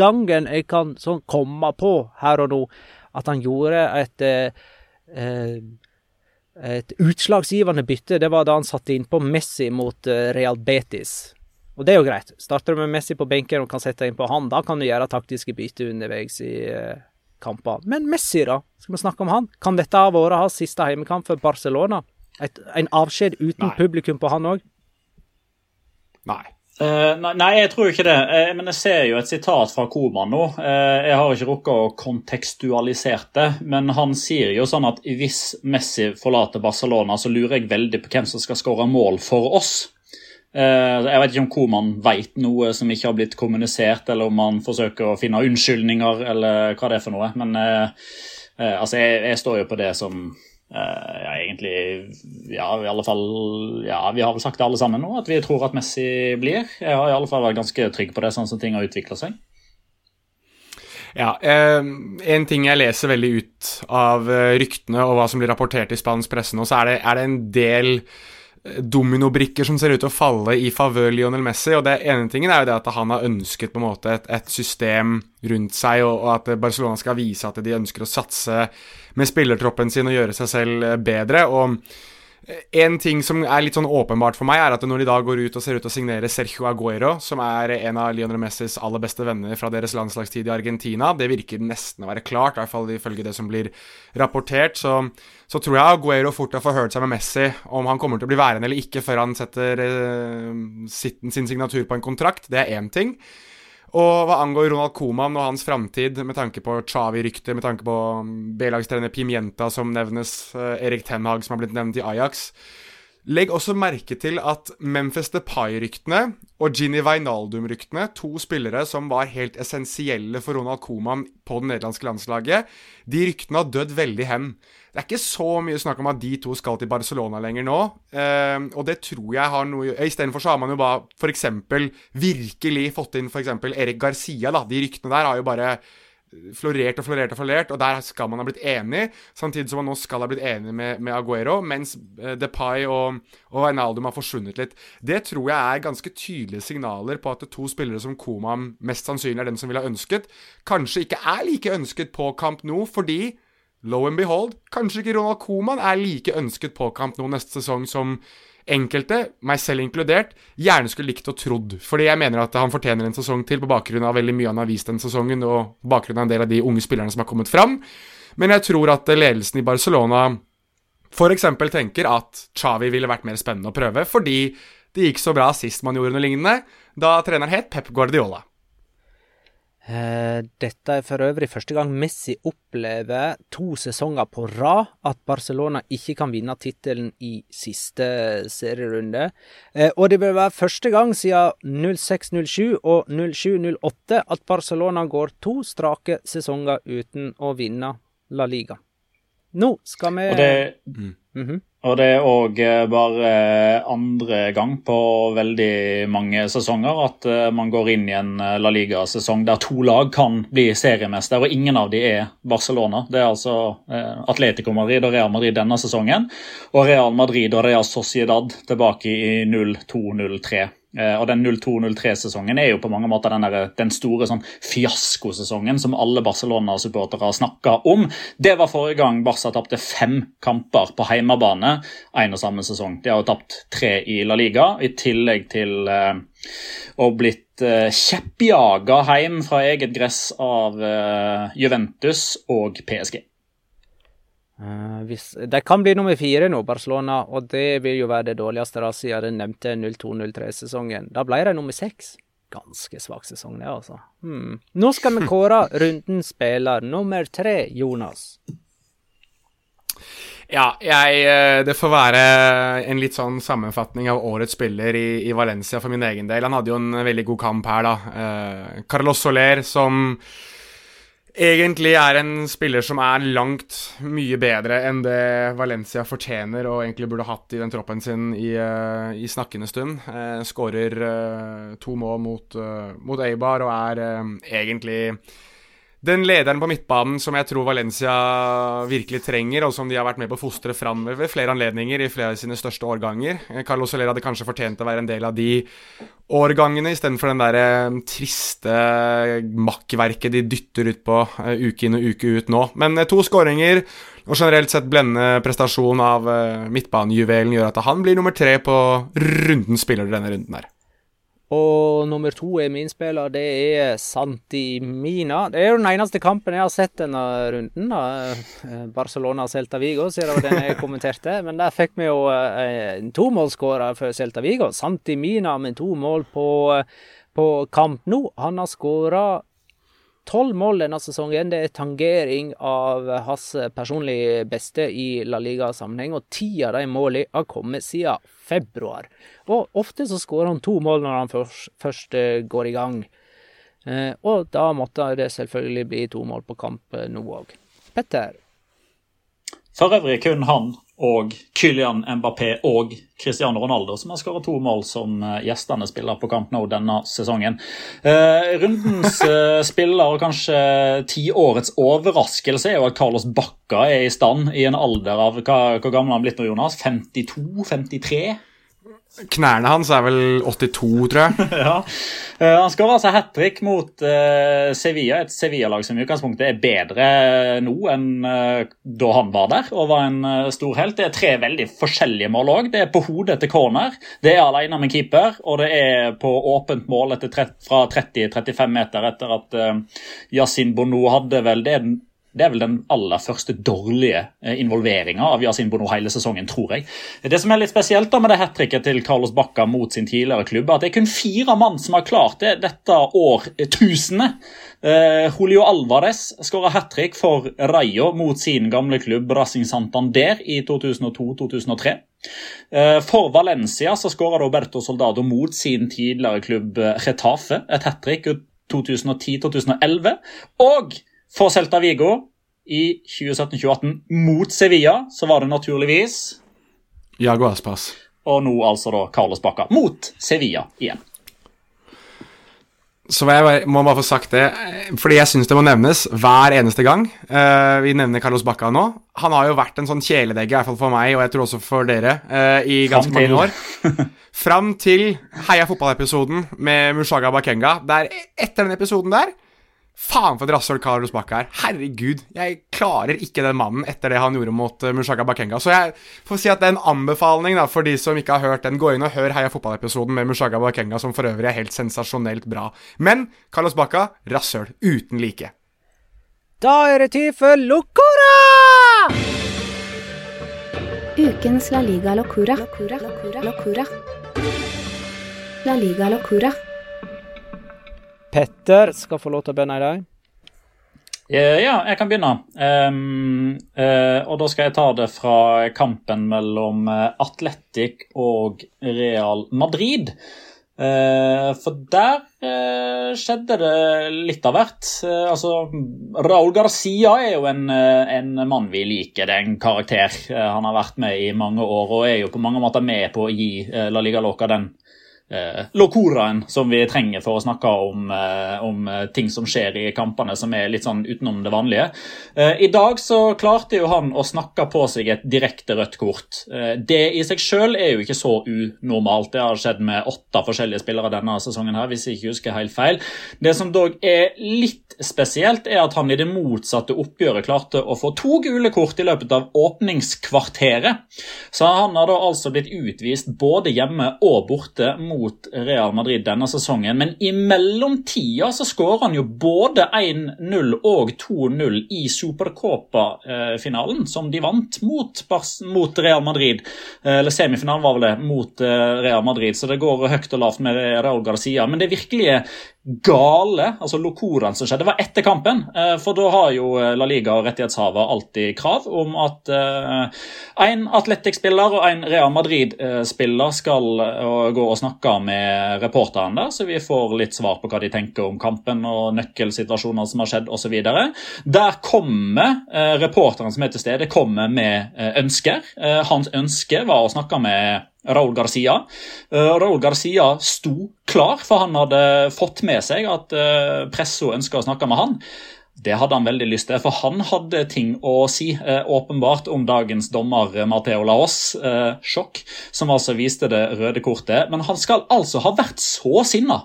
gangen jeg kan sånn komme på her og nå at han gjorde et et utslagsgivende bytte, det var da han satte innpå Messi mot Real Betis. Og det er jo greit. Starter du med Messi på benken og kan sette inn på han, da kan du gjøre taktiske bytter underveis i uh, kamper. Men Messi, da? Skal vi snakke om han? Kan dette ha vært hans siste heimekamp for Barcelona? Et, en avskjed uten nei. publikum på han òg? Nei. Uh, nei. nei, jeg tror ikke det. Uh, men jeg ser jo et sitat fra Koman nå. Uh, jeg har ikke rukket å kontekstualisere det, men han sier jo sånn at hvis Messi forlater Barcelona, så lurer jeg veldig på hvem som skal skåre mål for oss. Eh, jeg vet ikke om hvor man vet noe som ikke har blitt kommunisert, eller om man forsøker å finne unnskyldninger, eller hva det er for noe. Men eh, eh, altså, jeg, jeg, står jo på det som ja, egentlig Ja, i alle fall Ja, vi har vel sagt det alle sammen nå, at vi tror at Messi blir. Jeg har i alle fall vært ganske trygg på det, sånn som ting har utvikla seg. Ja, eh, En ting jeg leser veldig ut av ryktene og hva som blir rapportert i spansk presse nå, så er det, er det en del dominobrikker som ser ut til å falle i favør Lionel Messi. og det ene tingen er jo det at han har ønsket på en måte et, et system rundt seg, og, og, at Barcelona skal vise at de ønsker å satse med spillertroppen sin og gjøre seg selv bedre. og en ting som er litt sånn åpenbart for meg, er at når de da går ut og ser ut til å signere Sergio Aguero, som er en av Lionel Messis aller beste venner fra deres landslagstid i Argentina Det virker nesten å være klart, i hvert fall ifølge det som blir rapportert. Så, så tror jeg Aguero fort har forhørt seg med Messi om han kommer til å bli værende eller ikke før han setter eh, sin signatur på en kontrakt. Det er én ting. Og hva angår Ronald Coman og hans framtid, med tanke på Chavi-rykter, med tanke på um, B-lagstrener Pimienta som nevnes, uh, Erik Tenhag som har blitt nevnt i Ajax Legg også merke til at Memphis Depay-ryktene og Ginny Wijnaldum-ryktene, to spillere som var helt essensielle for Ronald Coman på det nederlandske landslaget, de ryktene har dødd veldig hen. Det er ikke så mye snakk om at de to skal til Barcelona lenger nå, eh, og det tror jeg har noe Istedenfor så har man jo bare f.eks. virkelig fått inn f.eks. Erik Garcia, da. De ryktene der har jo bare florert og florert og florert, og der skal man ha blitt enig, samtidig som man nå skal ha blitt enig med, med Aguero, mens eh, Depay og, og Wijnaldum har forsvunnet litt. Det tror jeg er ganske tydelige signaler på at to spillere som Koman mest sannsynlig er den som ville ha ønsket, kanskje ikke er like ønsket på Camp Nou, fordi Low and behold, kanskje ikke Ronald Coman er like ønsket på nå neste sesong som enkelte, meg selv inkludert, gjerne skulle likt og trodd. Fordi jeg mener at han fortjener en sesong til på bakgrunn av veldig mye han har vist den sesongen, og på bakgrunn av en del av de unge spillerne som har kommet fram. Men jeg tror at ledelsen i Barcelona f.eks. tenker at Chavi ville vært mer spennende å prøve, fordi det gikk så bra sist man gjorde noe lignende, da treneren het Pep Guardiola. Eh, dette er for øvrig første gang Messi opplever to sesonger på rad at Barcelona ikke kan vinne tittelen i siste serierunde. Eh, og det vil være første gang siden 06-07 og 07-08 at Barcelona går to strake sesonger uten å vinne La Liga. Nå skal vi Og det, mm -hmm. Og det er òg bare andre gang på veldig mange sesonger at eh, man går inn i en eh, La Liga-sesong der to lag kan bli seriemester, og ingen av de er Barcelona. Det er altså eh, Atletico Madrid og Real Madrid denne sesongen, og Real Madrid og Real Sociedad tilbake i 0-2-0-3. Eh, og den 02-03-sesongen er jo på mange måter den, der, den store sånn fiaskosesongen som alle Barcelona-supportere har snakka om. Det var forrige gang Barca tapte fem kamper på heimebane en og samme sesong. De har jo tapt tre i La Liga, i tillegg til eh, å blitt eh, kjeppjaga hjem fra eget gress av eh, Juventus og PSG. Uh, hvis, de kan bli nummer fire nå, Barcelona, og det vil jo være det dårligste da, siden den nevnte 02-03-sesongen. Da ble de nummer seks. Ganske svak sesong, det, altså. Hmm. Nå skal vi kåre rundens spiller nummer tre, Jonas. Ja, jeg, eh, det får være en litt sånn sammenfatning av årets spiller i, i, Valencia for min egen del. Han hadde jo en veldig god kamp her, da. Uh, Carlos Soler som egentlig er en spiller som er langt mye bedre enn det Valencia fortjener og egentlig burde hatt i den troppen sin i, uh, i snakkende stund. Uh, Skårer uh, to mål mot, mot Eibar og er egentlig den lederen på midtbanen som jeg tror Valencia virkelig trenger, og som de har vært med på å fostre fram ved flere anledninger i flere av sine største årganger. Carlos Soler hadde kanskje fortjent å være en del av de årgangene, istedenfor den der eh, triste makkverket de dytter ut på uh, uke inn og uke ut nå. Men to skåringer og generelt sett blendende prestasjon av midtbanejuvelen gjør at han blir nummer tre på rundens spiller denne runden her. Og nummer to er min spiller, det er Santi Mina. Det er jo den eneste kampen jeg har sett denne runden. da. Barcelona-Celta Vigo, siden det den jeg kommenterte. [LAUGHS] Men der fikk vi jo en tomålsskårer for Celta Vigo. Santi Mina med to mål på, på kamp nå. Han har skåra tolv mål denne sesongen. Det er tangering av hans personlig beste i La Liga-sammenheng, og ti av de målene har kommet siden februar. Og ofte så skårer han to mål når han først, først eh, går i gang. Eh, og da måtte det selvfølgelig bli to mål på kamp eh, nå òg. Petter? For øvrig kun han og Kylian Mbappé og Cristiano Ronaldo, som har skåret to mål som eh, gjestene spiller på Camp Nou denne sesongen. Eh, rundens eh, [LAUGHS] spiller og kanskje tiårets overraskelse er jo at Carlos Bacca er i stand i en alder av hva, Hvor gammel han blitt nå, Jonas? 52-53? Knærne hans er vel 82, tror jeg. [LAUGHS] ja. Uh, han skåra altså hat trick mot uh, Sevilla, et Sevilla-lag som i utgangspunktet er bedre nå enn uh, da han var der og var en stor helt. Det er tre veldig forskjellige mål òg. Det er på hodet til corner, det er alene med keeper, og det er på åpent mål fra 30-35 meter etter at Yasin Bono hadde vel det det er vel den aller første dårlige eh, involveringa av Yasin Bono hele sesongen, tror jeg. Det som er litt spesielt da med det hat tricket til Carlos Bacca mot sin tidligere klubb, er at det er kun fire mann som har klart det dette årtusenet. Uh, Julio Alvarez skåra hat trick for Rayo mot sin gamle klubb Racing Santander i 2002-2003. Uh, for Valencia så skåra Roberto Soldado mot sin tidligere klubb Retafe et hat trick 2010-2011. Og for Celta Vigo i 2017-2018 mot Sevilla, så var det naturligvis Jago Aspas. Og nå altså da Carlos Bacca mot Sevilla igjen. Så jeg må bare få sagt det, fordi jeg syns det må nevnes hver eneste gang uh, vi nevner Carlos Bacca nå. Han har jo vært en sånn kjæledegge, i hvert fall for meg, og jeg tror også for dere, uh, i ganske mange år. [LAUGHS] Fram til Heia fotball-episoden med Mushaga Bakenga. Der, etter den episoden der Faen for et rasshøl Carlos Bacca er. Herregud, jeg klarer ikke den mannen etter det han gjorde mot uh, Mushaga Bakenga. Så jeg får si at det er en anbefaling da, for de som ikke har hørt den. Gå inn og hør Heia fotball-episoden med Mushaga Bakenga, som for øvrig er helt sensasjonelt bra. Men Carlos Bacca, rasshøl uten like. Da er det tid for Locora! Ukens La Liga. Locura. La Liga Locura. Petter skal få lov til å begynne i dag. Eh, Ja, jeg kan begynne. Um, uh, og da skal jeg ta det fra kampen mellom eh, Atletic og Real Madrid. Uh, for der uh, skjedde det litt av hvert. Altså, Raúl Garcia er jo en, en mann vi liker. Det er en karakter. Han har vært med i mange år og er jo på mange måter med på å gi La Liga Loca den eh, locoraen som vi trenger for å snakke om, eh, om eh, ting som skjer i kampene som er litt sånn utenom det vanlige. Eh, I dag så klarte jo han å snakke på seg et direkte rødt kort. Eh, det i seg sjøl er jo ikke så unormalt. Det har skjedd med åtte forskjellige spillere denne sesongen, her, hvis jeg ikke husker helt feil. Det som dog er litt spesielt, er at han i det motsatte oppgjøret klarte å få to gule kort i løpet av åpningskvarteret. Så han har da altså blitt utvist både hjemme og borte mot Real Madrid denne sesongen. Men i mellomtida så skårer han jo både 1-0 og 2-0 i Supercopa-finalen, som de vant mot, mot Real Madrid. Eh, Eller semifinalen var vel det, mot eh, Real Madrid. Så det går høyt og lavt med Raúl Garcia. Men det virkelige gale, altså locoraen som skjedde, var etter kampen. Eh, For da har jo eh, La Liga og rettighetshaver alltid krav om at en Atletic-spiller og en Real Madrid-spiller skal eh, gå og snakke med reporteren der, så vi får litt svar på hva de tenker om kampen og nøkkelsituasjoner som har skjedd osv. Der kommer eh, reporteren som er til stede, kommer med eh, ønsker. Eh, Hans ønske var å snakke med Raúl Garcia. Uh, Raúl Garcia sto klar, for han hadde fått med seg at uh, Presso ønska å snakke med han. Det hadde han veldig lyst til, for han hadde ting å si, eh, åpenbart, om dagens dommer eh, Mateo Laos. Eh, sjokk, som altså viste det røde kortet. Men han skal altså ha vært så sinna.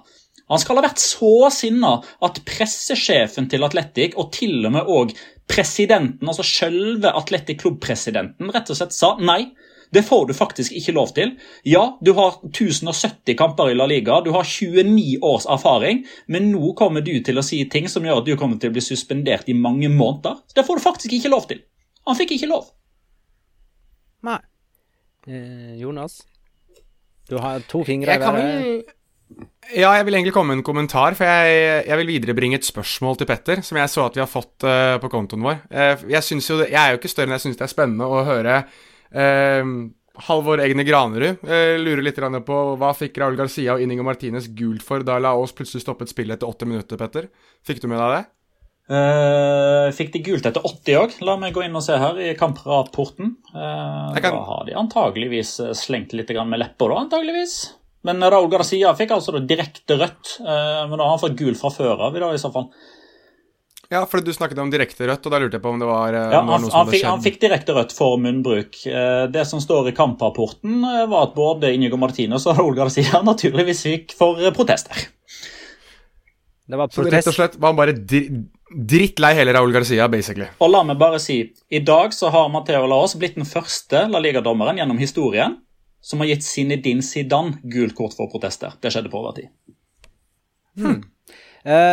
Han skal ha vært så sinna at pressesjefen til Atletic, og til og med òg presidenten, altså selve Atletic Klubb-presidenten, rett og slett sa nei. Det får du faktisk ikke lov til. Ja, du har 1070 kamper i La Liga, du har 29 års erfaring, men nå kommer du til å si ting som gjør at du kommer til å bli suspendert i mange måneder. Det får du faktisk ikke lov til. Han fikk ikke lov. Nei. Eh, Jonas? Du har to fingre Jeg kan i vel Ja, jeg vil egentlig komme med en kommentar, for jeg, jeg vil viderebringe et spørsmål til Petter, som jeg så at vi har fått uh, på kontoen vår. Uh, jeg, jo, det- jeg er jo ikke større enn jeg syns det er spennende å høre eh, Halvor Egne Granerud eh, lurer litt på hva fikk Raúl Garcia og Inigo Martinez gult for da Laos plutselig stoppet spillet etter 80 minutter, Petter? Fikk du med deg det? Uh, fikk de gult etter 80 òg? La meg gå inn og se her i kamprapporten. Uh, kan- Da har de antageligvis eh, slengt litt med lepper, da, antageligvis. Men Raúl Garcia fikk altså direkte rødt. Uh, men da har han fått gult fra før av, i dag, i så fall. Ja, for du snakket om direkte rødt, og da lurte jeg på om det var, eh, Ja, han, noe som han, hadde fikk, han fikk direkte rødt for munnbruk. Eh, Det som står i kamprapporten, eh, var at både Inigo Martinez og Raúl Garcia [LAUGHS] naturligvis fikk for protester. Det var Så rett og slett var han bare dri drittlei hele Raúl Garcia, basically. Og la meg bare si, i dag så har Mateo Laos blitt den første La Liga-dommeren gjennom historien som har gitt Zinedine Zidane gult kort for protester. Det skjedde på overtid. Eh,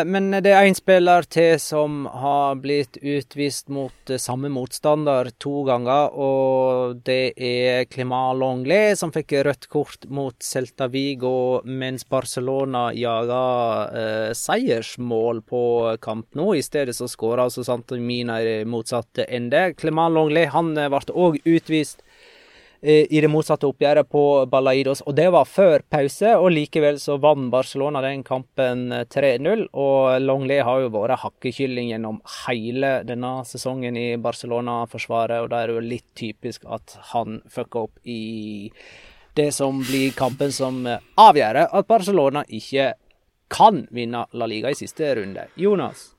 men det er en spiller til som har blitt utvist mot eh, samme motstander to ganger, og det er Clément Longley som fikk rødt kort mot Celta Vigo mens Barcelona jaga eh, seiersmål på kamp nå. I stedet så skåra altså Santomina i motsatt ende. Clément Longley han eh, ble òg utvist eh, i det motsatte oppgjøret på Balaidos, og det var før pause. Og likevel så vant Barcelona den kampen eh, 3-0, og Longley har jo vært hakkekylling gjennom hele denne sesongen i Barcelona-forsvaret, og da er det jo litt typisk at han fucka opp i det som blir kampen som eh, avgjør at Barcelona ikke kan vinne La Liga i siste runde. Jonas?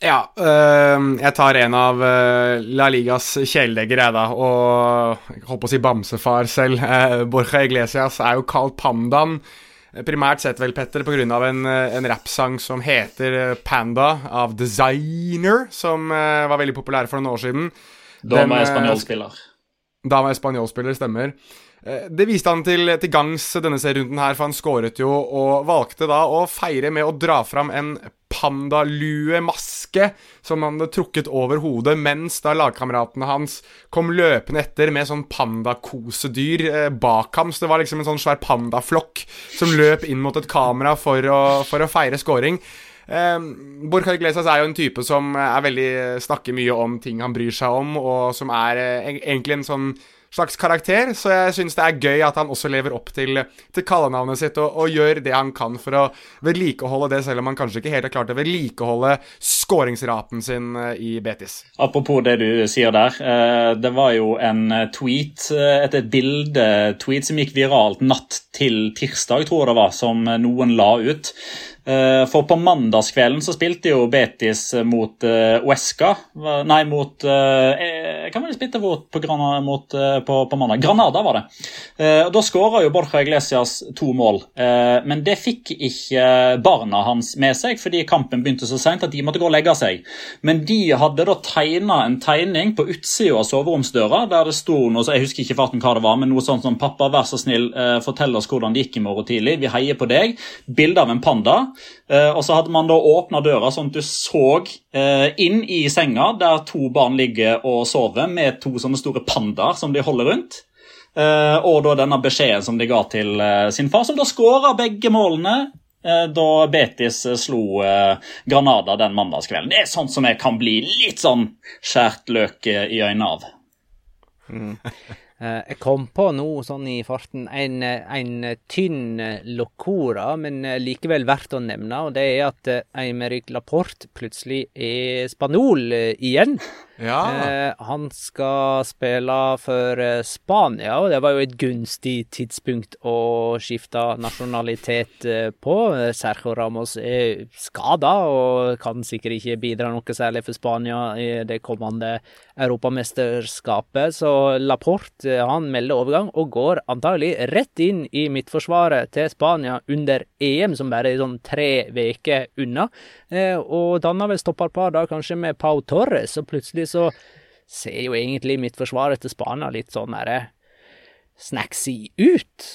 Ja, øh, jeg tar en av øh, La Ligas kjæledegger, jeg, da. Og jeg holdt på å si bamsefar selv. Eh, Borja Iglesias er jo kalt Pandaen. Primært sett vel, Petter, av en, øh, en rappsang som heter øh, Panda av Designer, som øh, var veldig populær for noen år siden. Da var jeg eh, spanjolspiller. Da var jeg spanjolspiller, stemmer. Eh, Det viste han til, til gangs denne serierunden her, for han skåret jo og valgte da å feire med å dra fram en pandalue-maske som han hadde trukket over hodet, mens da lagkameratene hans kom løpende etter med sånn pandakosedyr eh, bak ham. Så det var liksom en sånn svær pandaflokk som løp inn mot et kamera for å, for å feire scoring. Eh, Borja Iglesias er jo en type som veldig snakker mye om ting han bryr seg om, og som er eh, egentlig en sånn slags karakter, så jeg syns det er gøy at han også lever opp til, til kallenavnet sitt og, og, gjør det han kan for å vedlikeholde det, selv om han kanskje ikke helt har klart å vedlikeholde skåringsraten sin eh, i Betis. Apropos det du sier der. eh, Det var jo en tweet, eh, et, et bilde-tweet som gikk viralt natt til tirsdag, tror jeg det var, som noen la ut. Eh, For på mandagskvelden så spilte jo Betis mot uh, Uesca. Nei, mot uh, Hvem var det de spilte mot, på, mot på, på, mandag? Granada, var det. Og da skåra jo Borja Iglesias to mål. men det fikk ikke barna hans med seg, fordi kampen begynte så seint at de måtte gå og legge seg. Men de hadde da tegna en tegning på utsida av soveromsdøra der det sto noe, jeg husker ikke farten hva det var, men noe sånt som 'Pappa, vær så snill, fortell oss hvordan det gikk i morgen tidlig. Vi heier på deg.' Bilde av en panda. Uh, og så hadde man da åpna døra sånn at du så uh, inn i senga der to barn ligger og sover med to sånne store pandaer som de holder rundt. Uh, og da denne beskjeden som de ga til sin far, som da skåra begge målene da Betis slo Granada den mandagskvelden. Det er sånt som jeg kan bli litt sånn skjært løk i øynene av. Mm. [LAUGHS] Jeg kom på noe sånn i farten, en, en tynn locora, men likevel verdt å nevne, og det er at Eimeric Laporte plutselig er spanjol igjen. Ja. Eh, han skal spille for Spania, og det var jo et gunstig tidspunkt å skifte nasjonalitet på. Sergio Ramos er skada og kan sikkert ikke bidra noe særlig for Spania i det kommende europamesterskapet, så Laporte han melder overgang og går antagelig rett inn i midtforsvaret til Spania under EM, som bare er sånn tre uker unna, eh, og danner vel stopperpar da kanskje med Pau Torres, og plutselig så ser jo egentlig midtforsvaret til Spania litt sånn derre snacksy ut.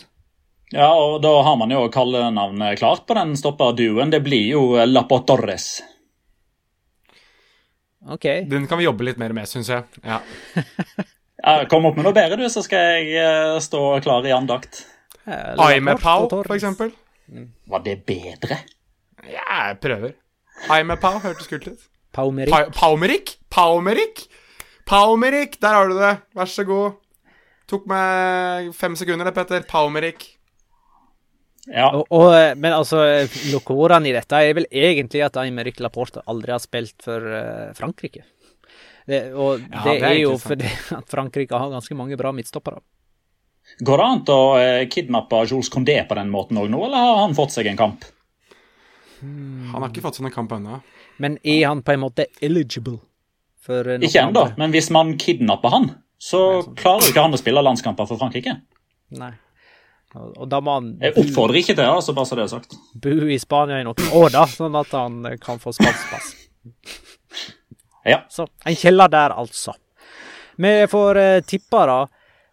Ja, og da har man jo kallenavnet klart på den stopperduoen. Det blir jo Lapotorres. Ok. Den kan vi jobbe litt mer med, syns jeg. Ja. [LAUGHS] ja, kom opp med noe bedre, du, så skal jeg stå klar i andakt. Aimepau, for eksempel. Var det bedre? Ja, jeg prøver. Aimepau hørtes kult ut. Paumerik. Paumerik? Paumerik? Paumerik, der har du det. Vær så god. Tok meg fem sekunder, det, Petter. Paumerik. Ja. Og, og, men altså, lokoren i dette er vel egentlig at Aymeric Laporte aldri har spilt for uh, Frankrike. Det, og Ja, det, det er er jo fordi [LAUGHS] at Frankrike har ganske mange bra midtstoppere. Går det an å eh, kidnappe Jules Condé på den måten òg nå, eller har han fått seg en kamp? Han har ikke fått seg en kamp ennå. Men er han på en måte eligible? For eh, Ikke ennå, men hvis man kidnapper han, så klarer ikke han å spille landskamper for Frankrike. Nei. Og, da må han Jeg oppfordrer ikke til det, altså, bare så det er sagt. bo i Spania i noen år, da, sånn at han eh, kan få spansk pass. [LAUGHS] Ja. Så en kjeller der, altså. Vi får uh, tippa, da.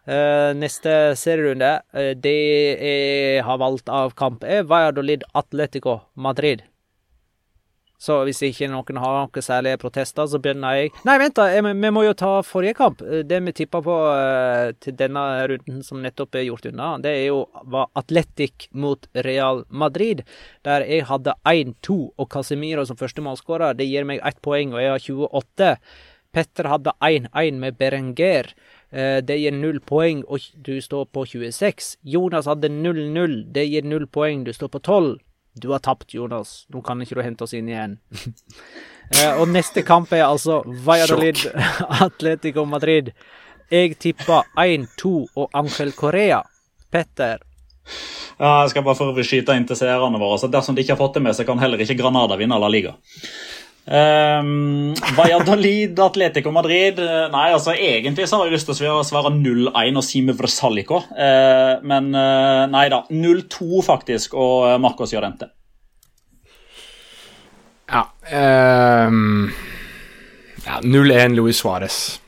Eh, neste serierunde, eh, det jeg har valgt av kamp, er Valladolid Atletico Madrid. Så hvis ikke noen har noen særlige protester, så begynner jeg Nei, vent, da! Vi må jo ta forrige kamp. Det vi tippa på eh, til denne runden som nettopp er gjort unna, det er jo var Atletic mot Real Madrid, der jeg hadde 1-2 og Casemiro som første målskårer. Det gir meg ett poeng, og jeg har 28. Petter hadde 1-1 med Berenger. Eh, Det gir null poeng, og du står på 26. Jonas hadde 0-0. Det gir null poeng, du står på 12. Du har tapt, Jonas. Nå kan ikke du hente oss inn igjen. [LAUGHS] Eh, og neste kamp er altså Valladolid [LAUGHS] Atletico Madrid. Jeg tipper 1-2 og Angel Korea. Petter. Ja, jeg skal bare for å skyte inn til seerne våre. så Dersom de ikke har fått det med seg, kan heller ikke Granada vinne La Liga. Um, Valladolid, Atletico Madrid eh, Nei, altså egentlig så har jeg lyst til å svare- svare 0-1 og Sime Versalico. Uh, men uh, nei da. 0-2 faktisk, og Marcos Marcos Llorente. Ja. um, ja 0-1 Luis Suárez.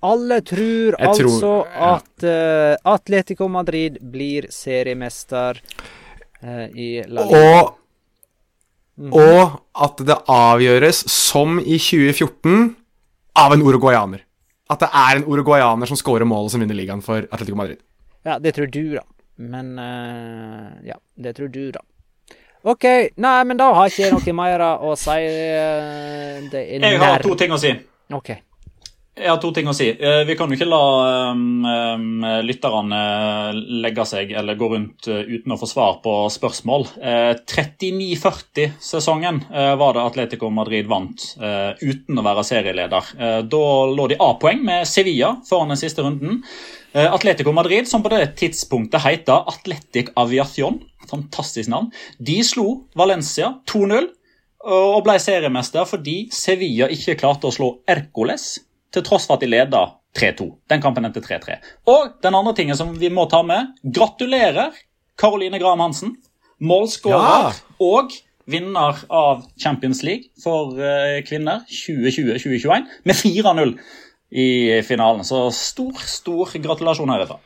Alle tror tror- altså ja. at uh, Atletico Madrid blir seriemester eh, i La Liga. Og og at det avgjøres, som i 2014, av en uruguayaner. At det er en uruguayaner som scorer målet som vinner ligaen for Atletico Madrid. Ja, det tror du, da. Men uh, Ja, det tror du, da. OK. Nei, men da har ikke jeg noe mer å si. Det er Jeg har to ting å si. OK. Jeg har to ting å si. Eh, Vi kan jo ikke la um, um, lytterne legge seg eller gå rundt uh, uten å få svar på spørsmål. Eh, 39-40-sesongen eh, var det Atletico Madrid vant eh, uten å være serieleder. Eh, Da lå de A-poeng med Sevilla foran den siste runden. Eh, Atletico Madrid, som på det tidspunktet heter Atletic Aviación, fantastisk navn, de slo Valencia 2-0 og ble seriemester fordi Sevilla ikke klarte å slå Ercoles til tross for at de leda 3-2. Den kampen endte 3-3. Og den andre tingen som vi må ta med, gratulerer Caroline Graham Hansen. Målskårer Ja. og vinner av Champions League for eh, kvinner 2020-2021 med 4-0 i finalen. Så stor, stor gratulasjon herfra.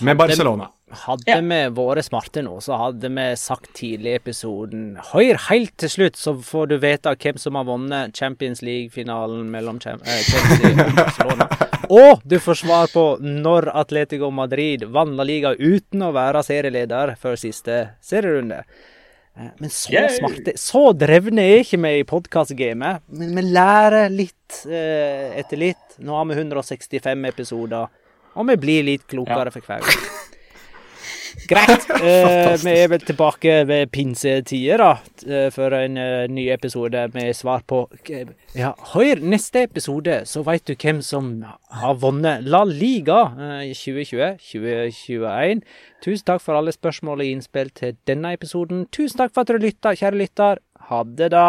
Med Barcelona. Hadde Ja. vi vært smarte nå, så hadde vi sagt tidlig i episoden Hør helt til slutt, så får du vite hvem som har vunnet Champions League-finalen mellom eh, Chelsea og Barcelona. [LAUGHS] Og du får svar på når Atletico Madrid vant La Liga uten å være serieleder før siste serierunde. Eh, Men så Yay! smarte Så drevne er ikke vi i podkastgamet. Men vi lærer litt eh, etter litt. Nå har vi 165 episoder, og vi blir litt klokere for hver gang. [LAUGHS] Greit. [LAUGHS] Eh, vi er vel tilbake ved pinsetider, da, eh, for en uh, ny episode med svar på Ja, hør neste episode, så veit du hvem som har vunnet La Liga i 2020-2021. Tusen takk for alle spørsmål og innspill til denne episoden. Tusen takk for at du lytta, kjære lytter. Ha det, da.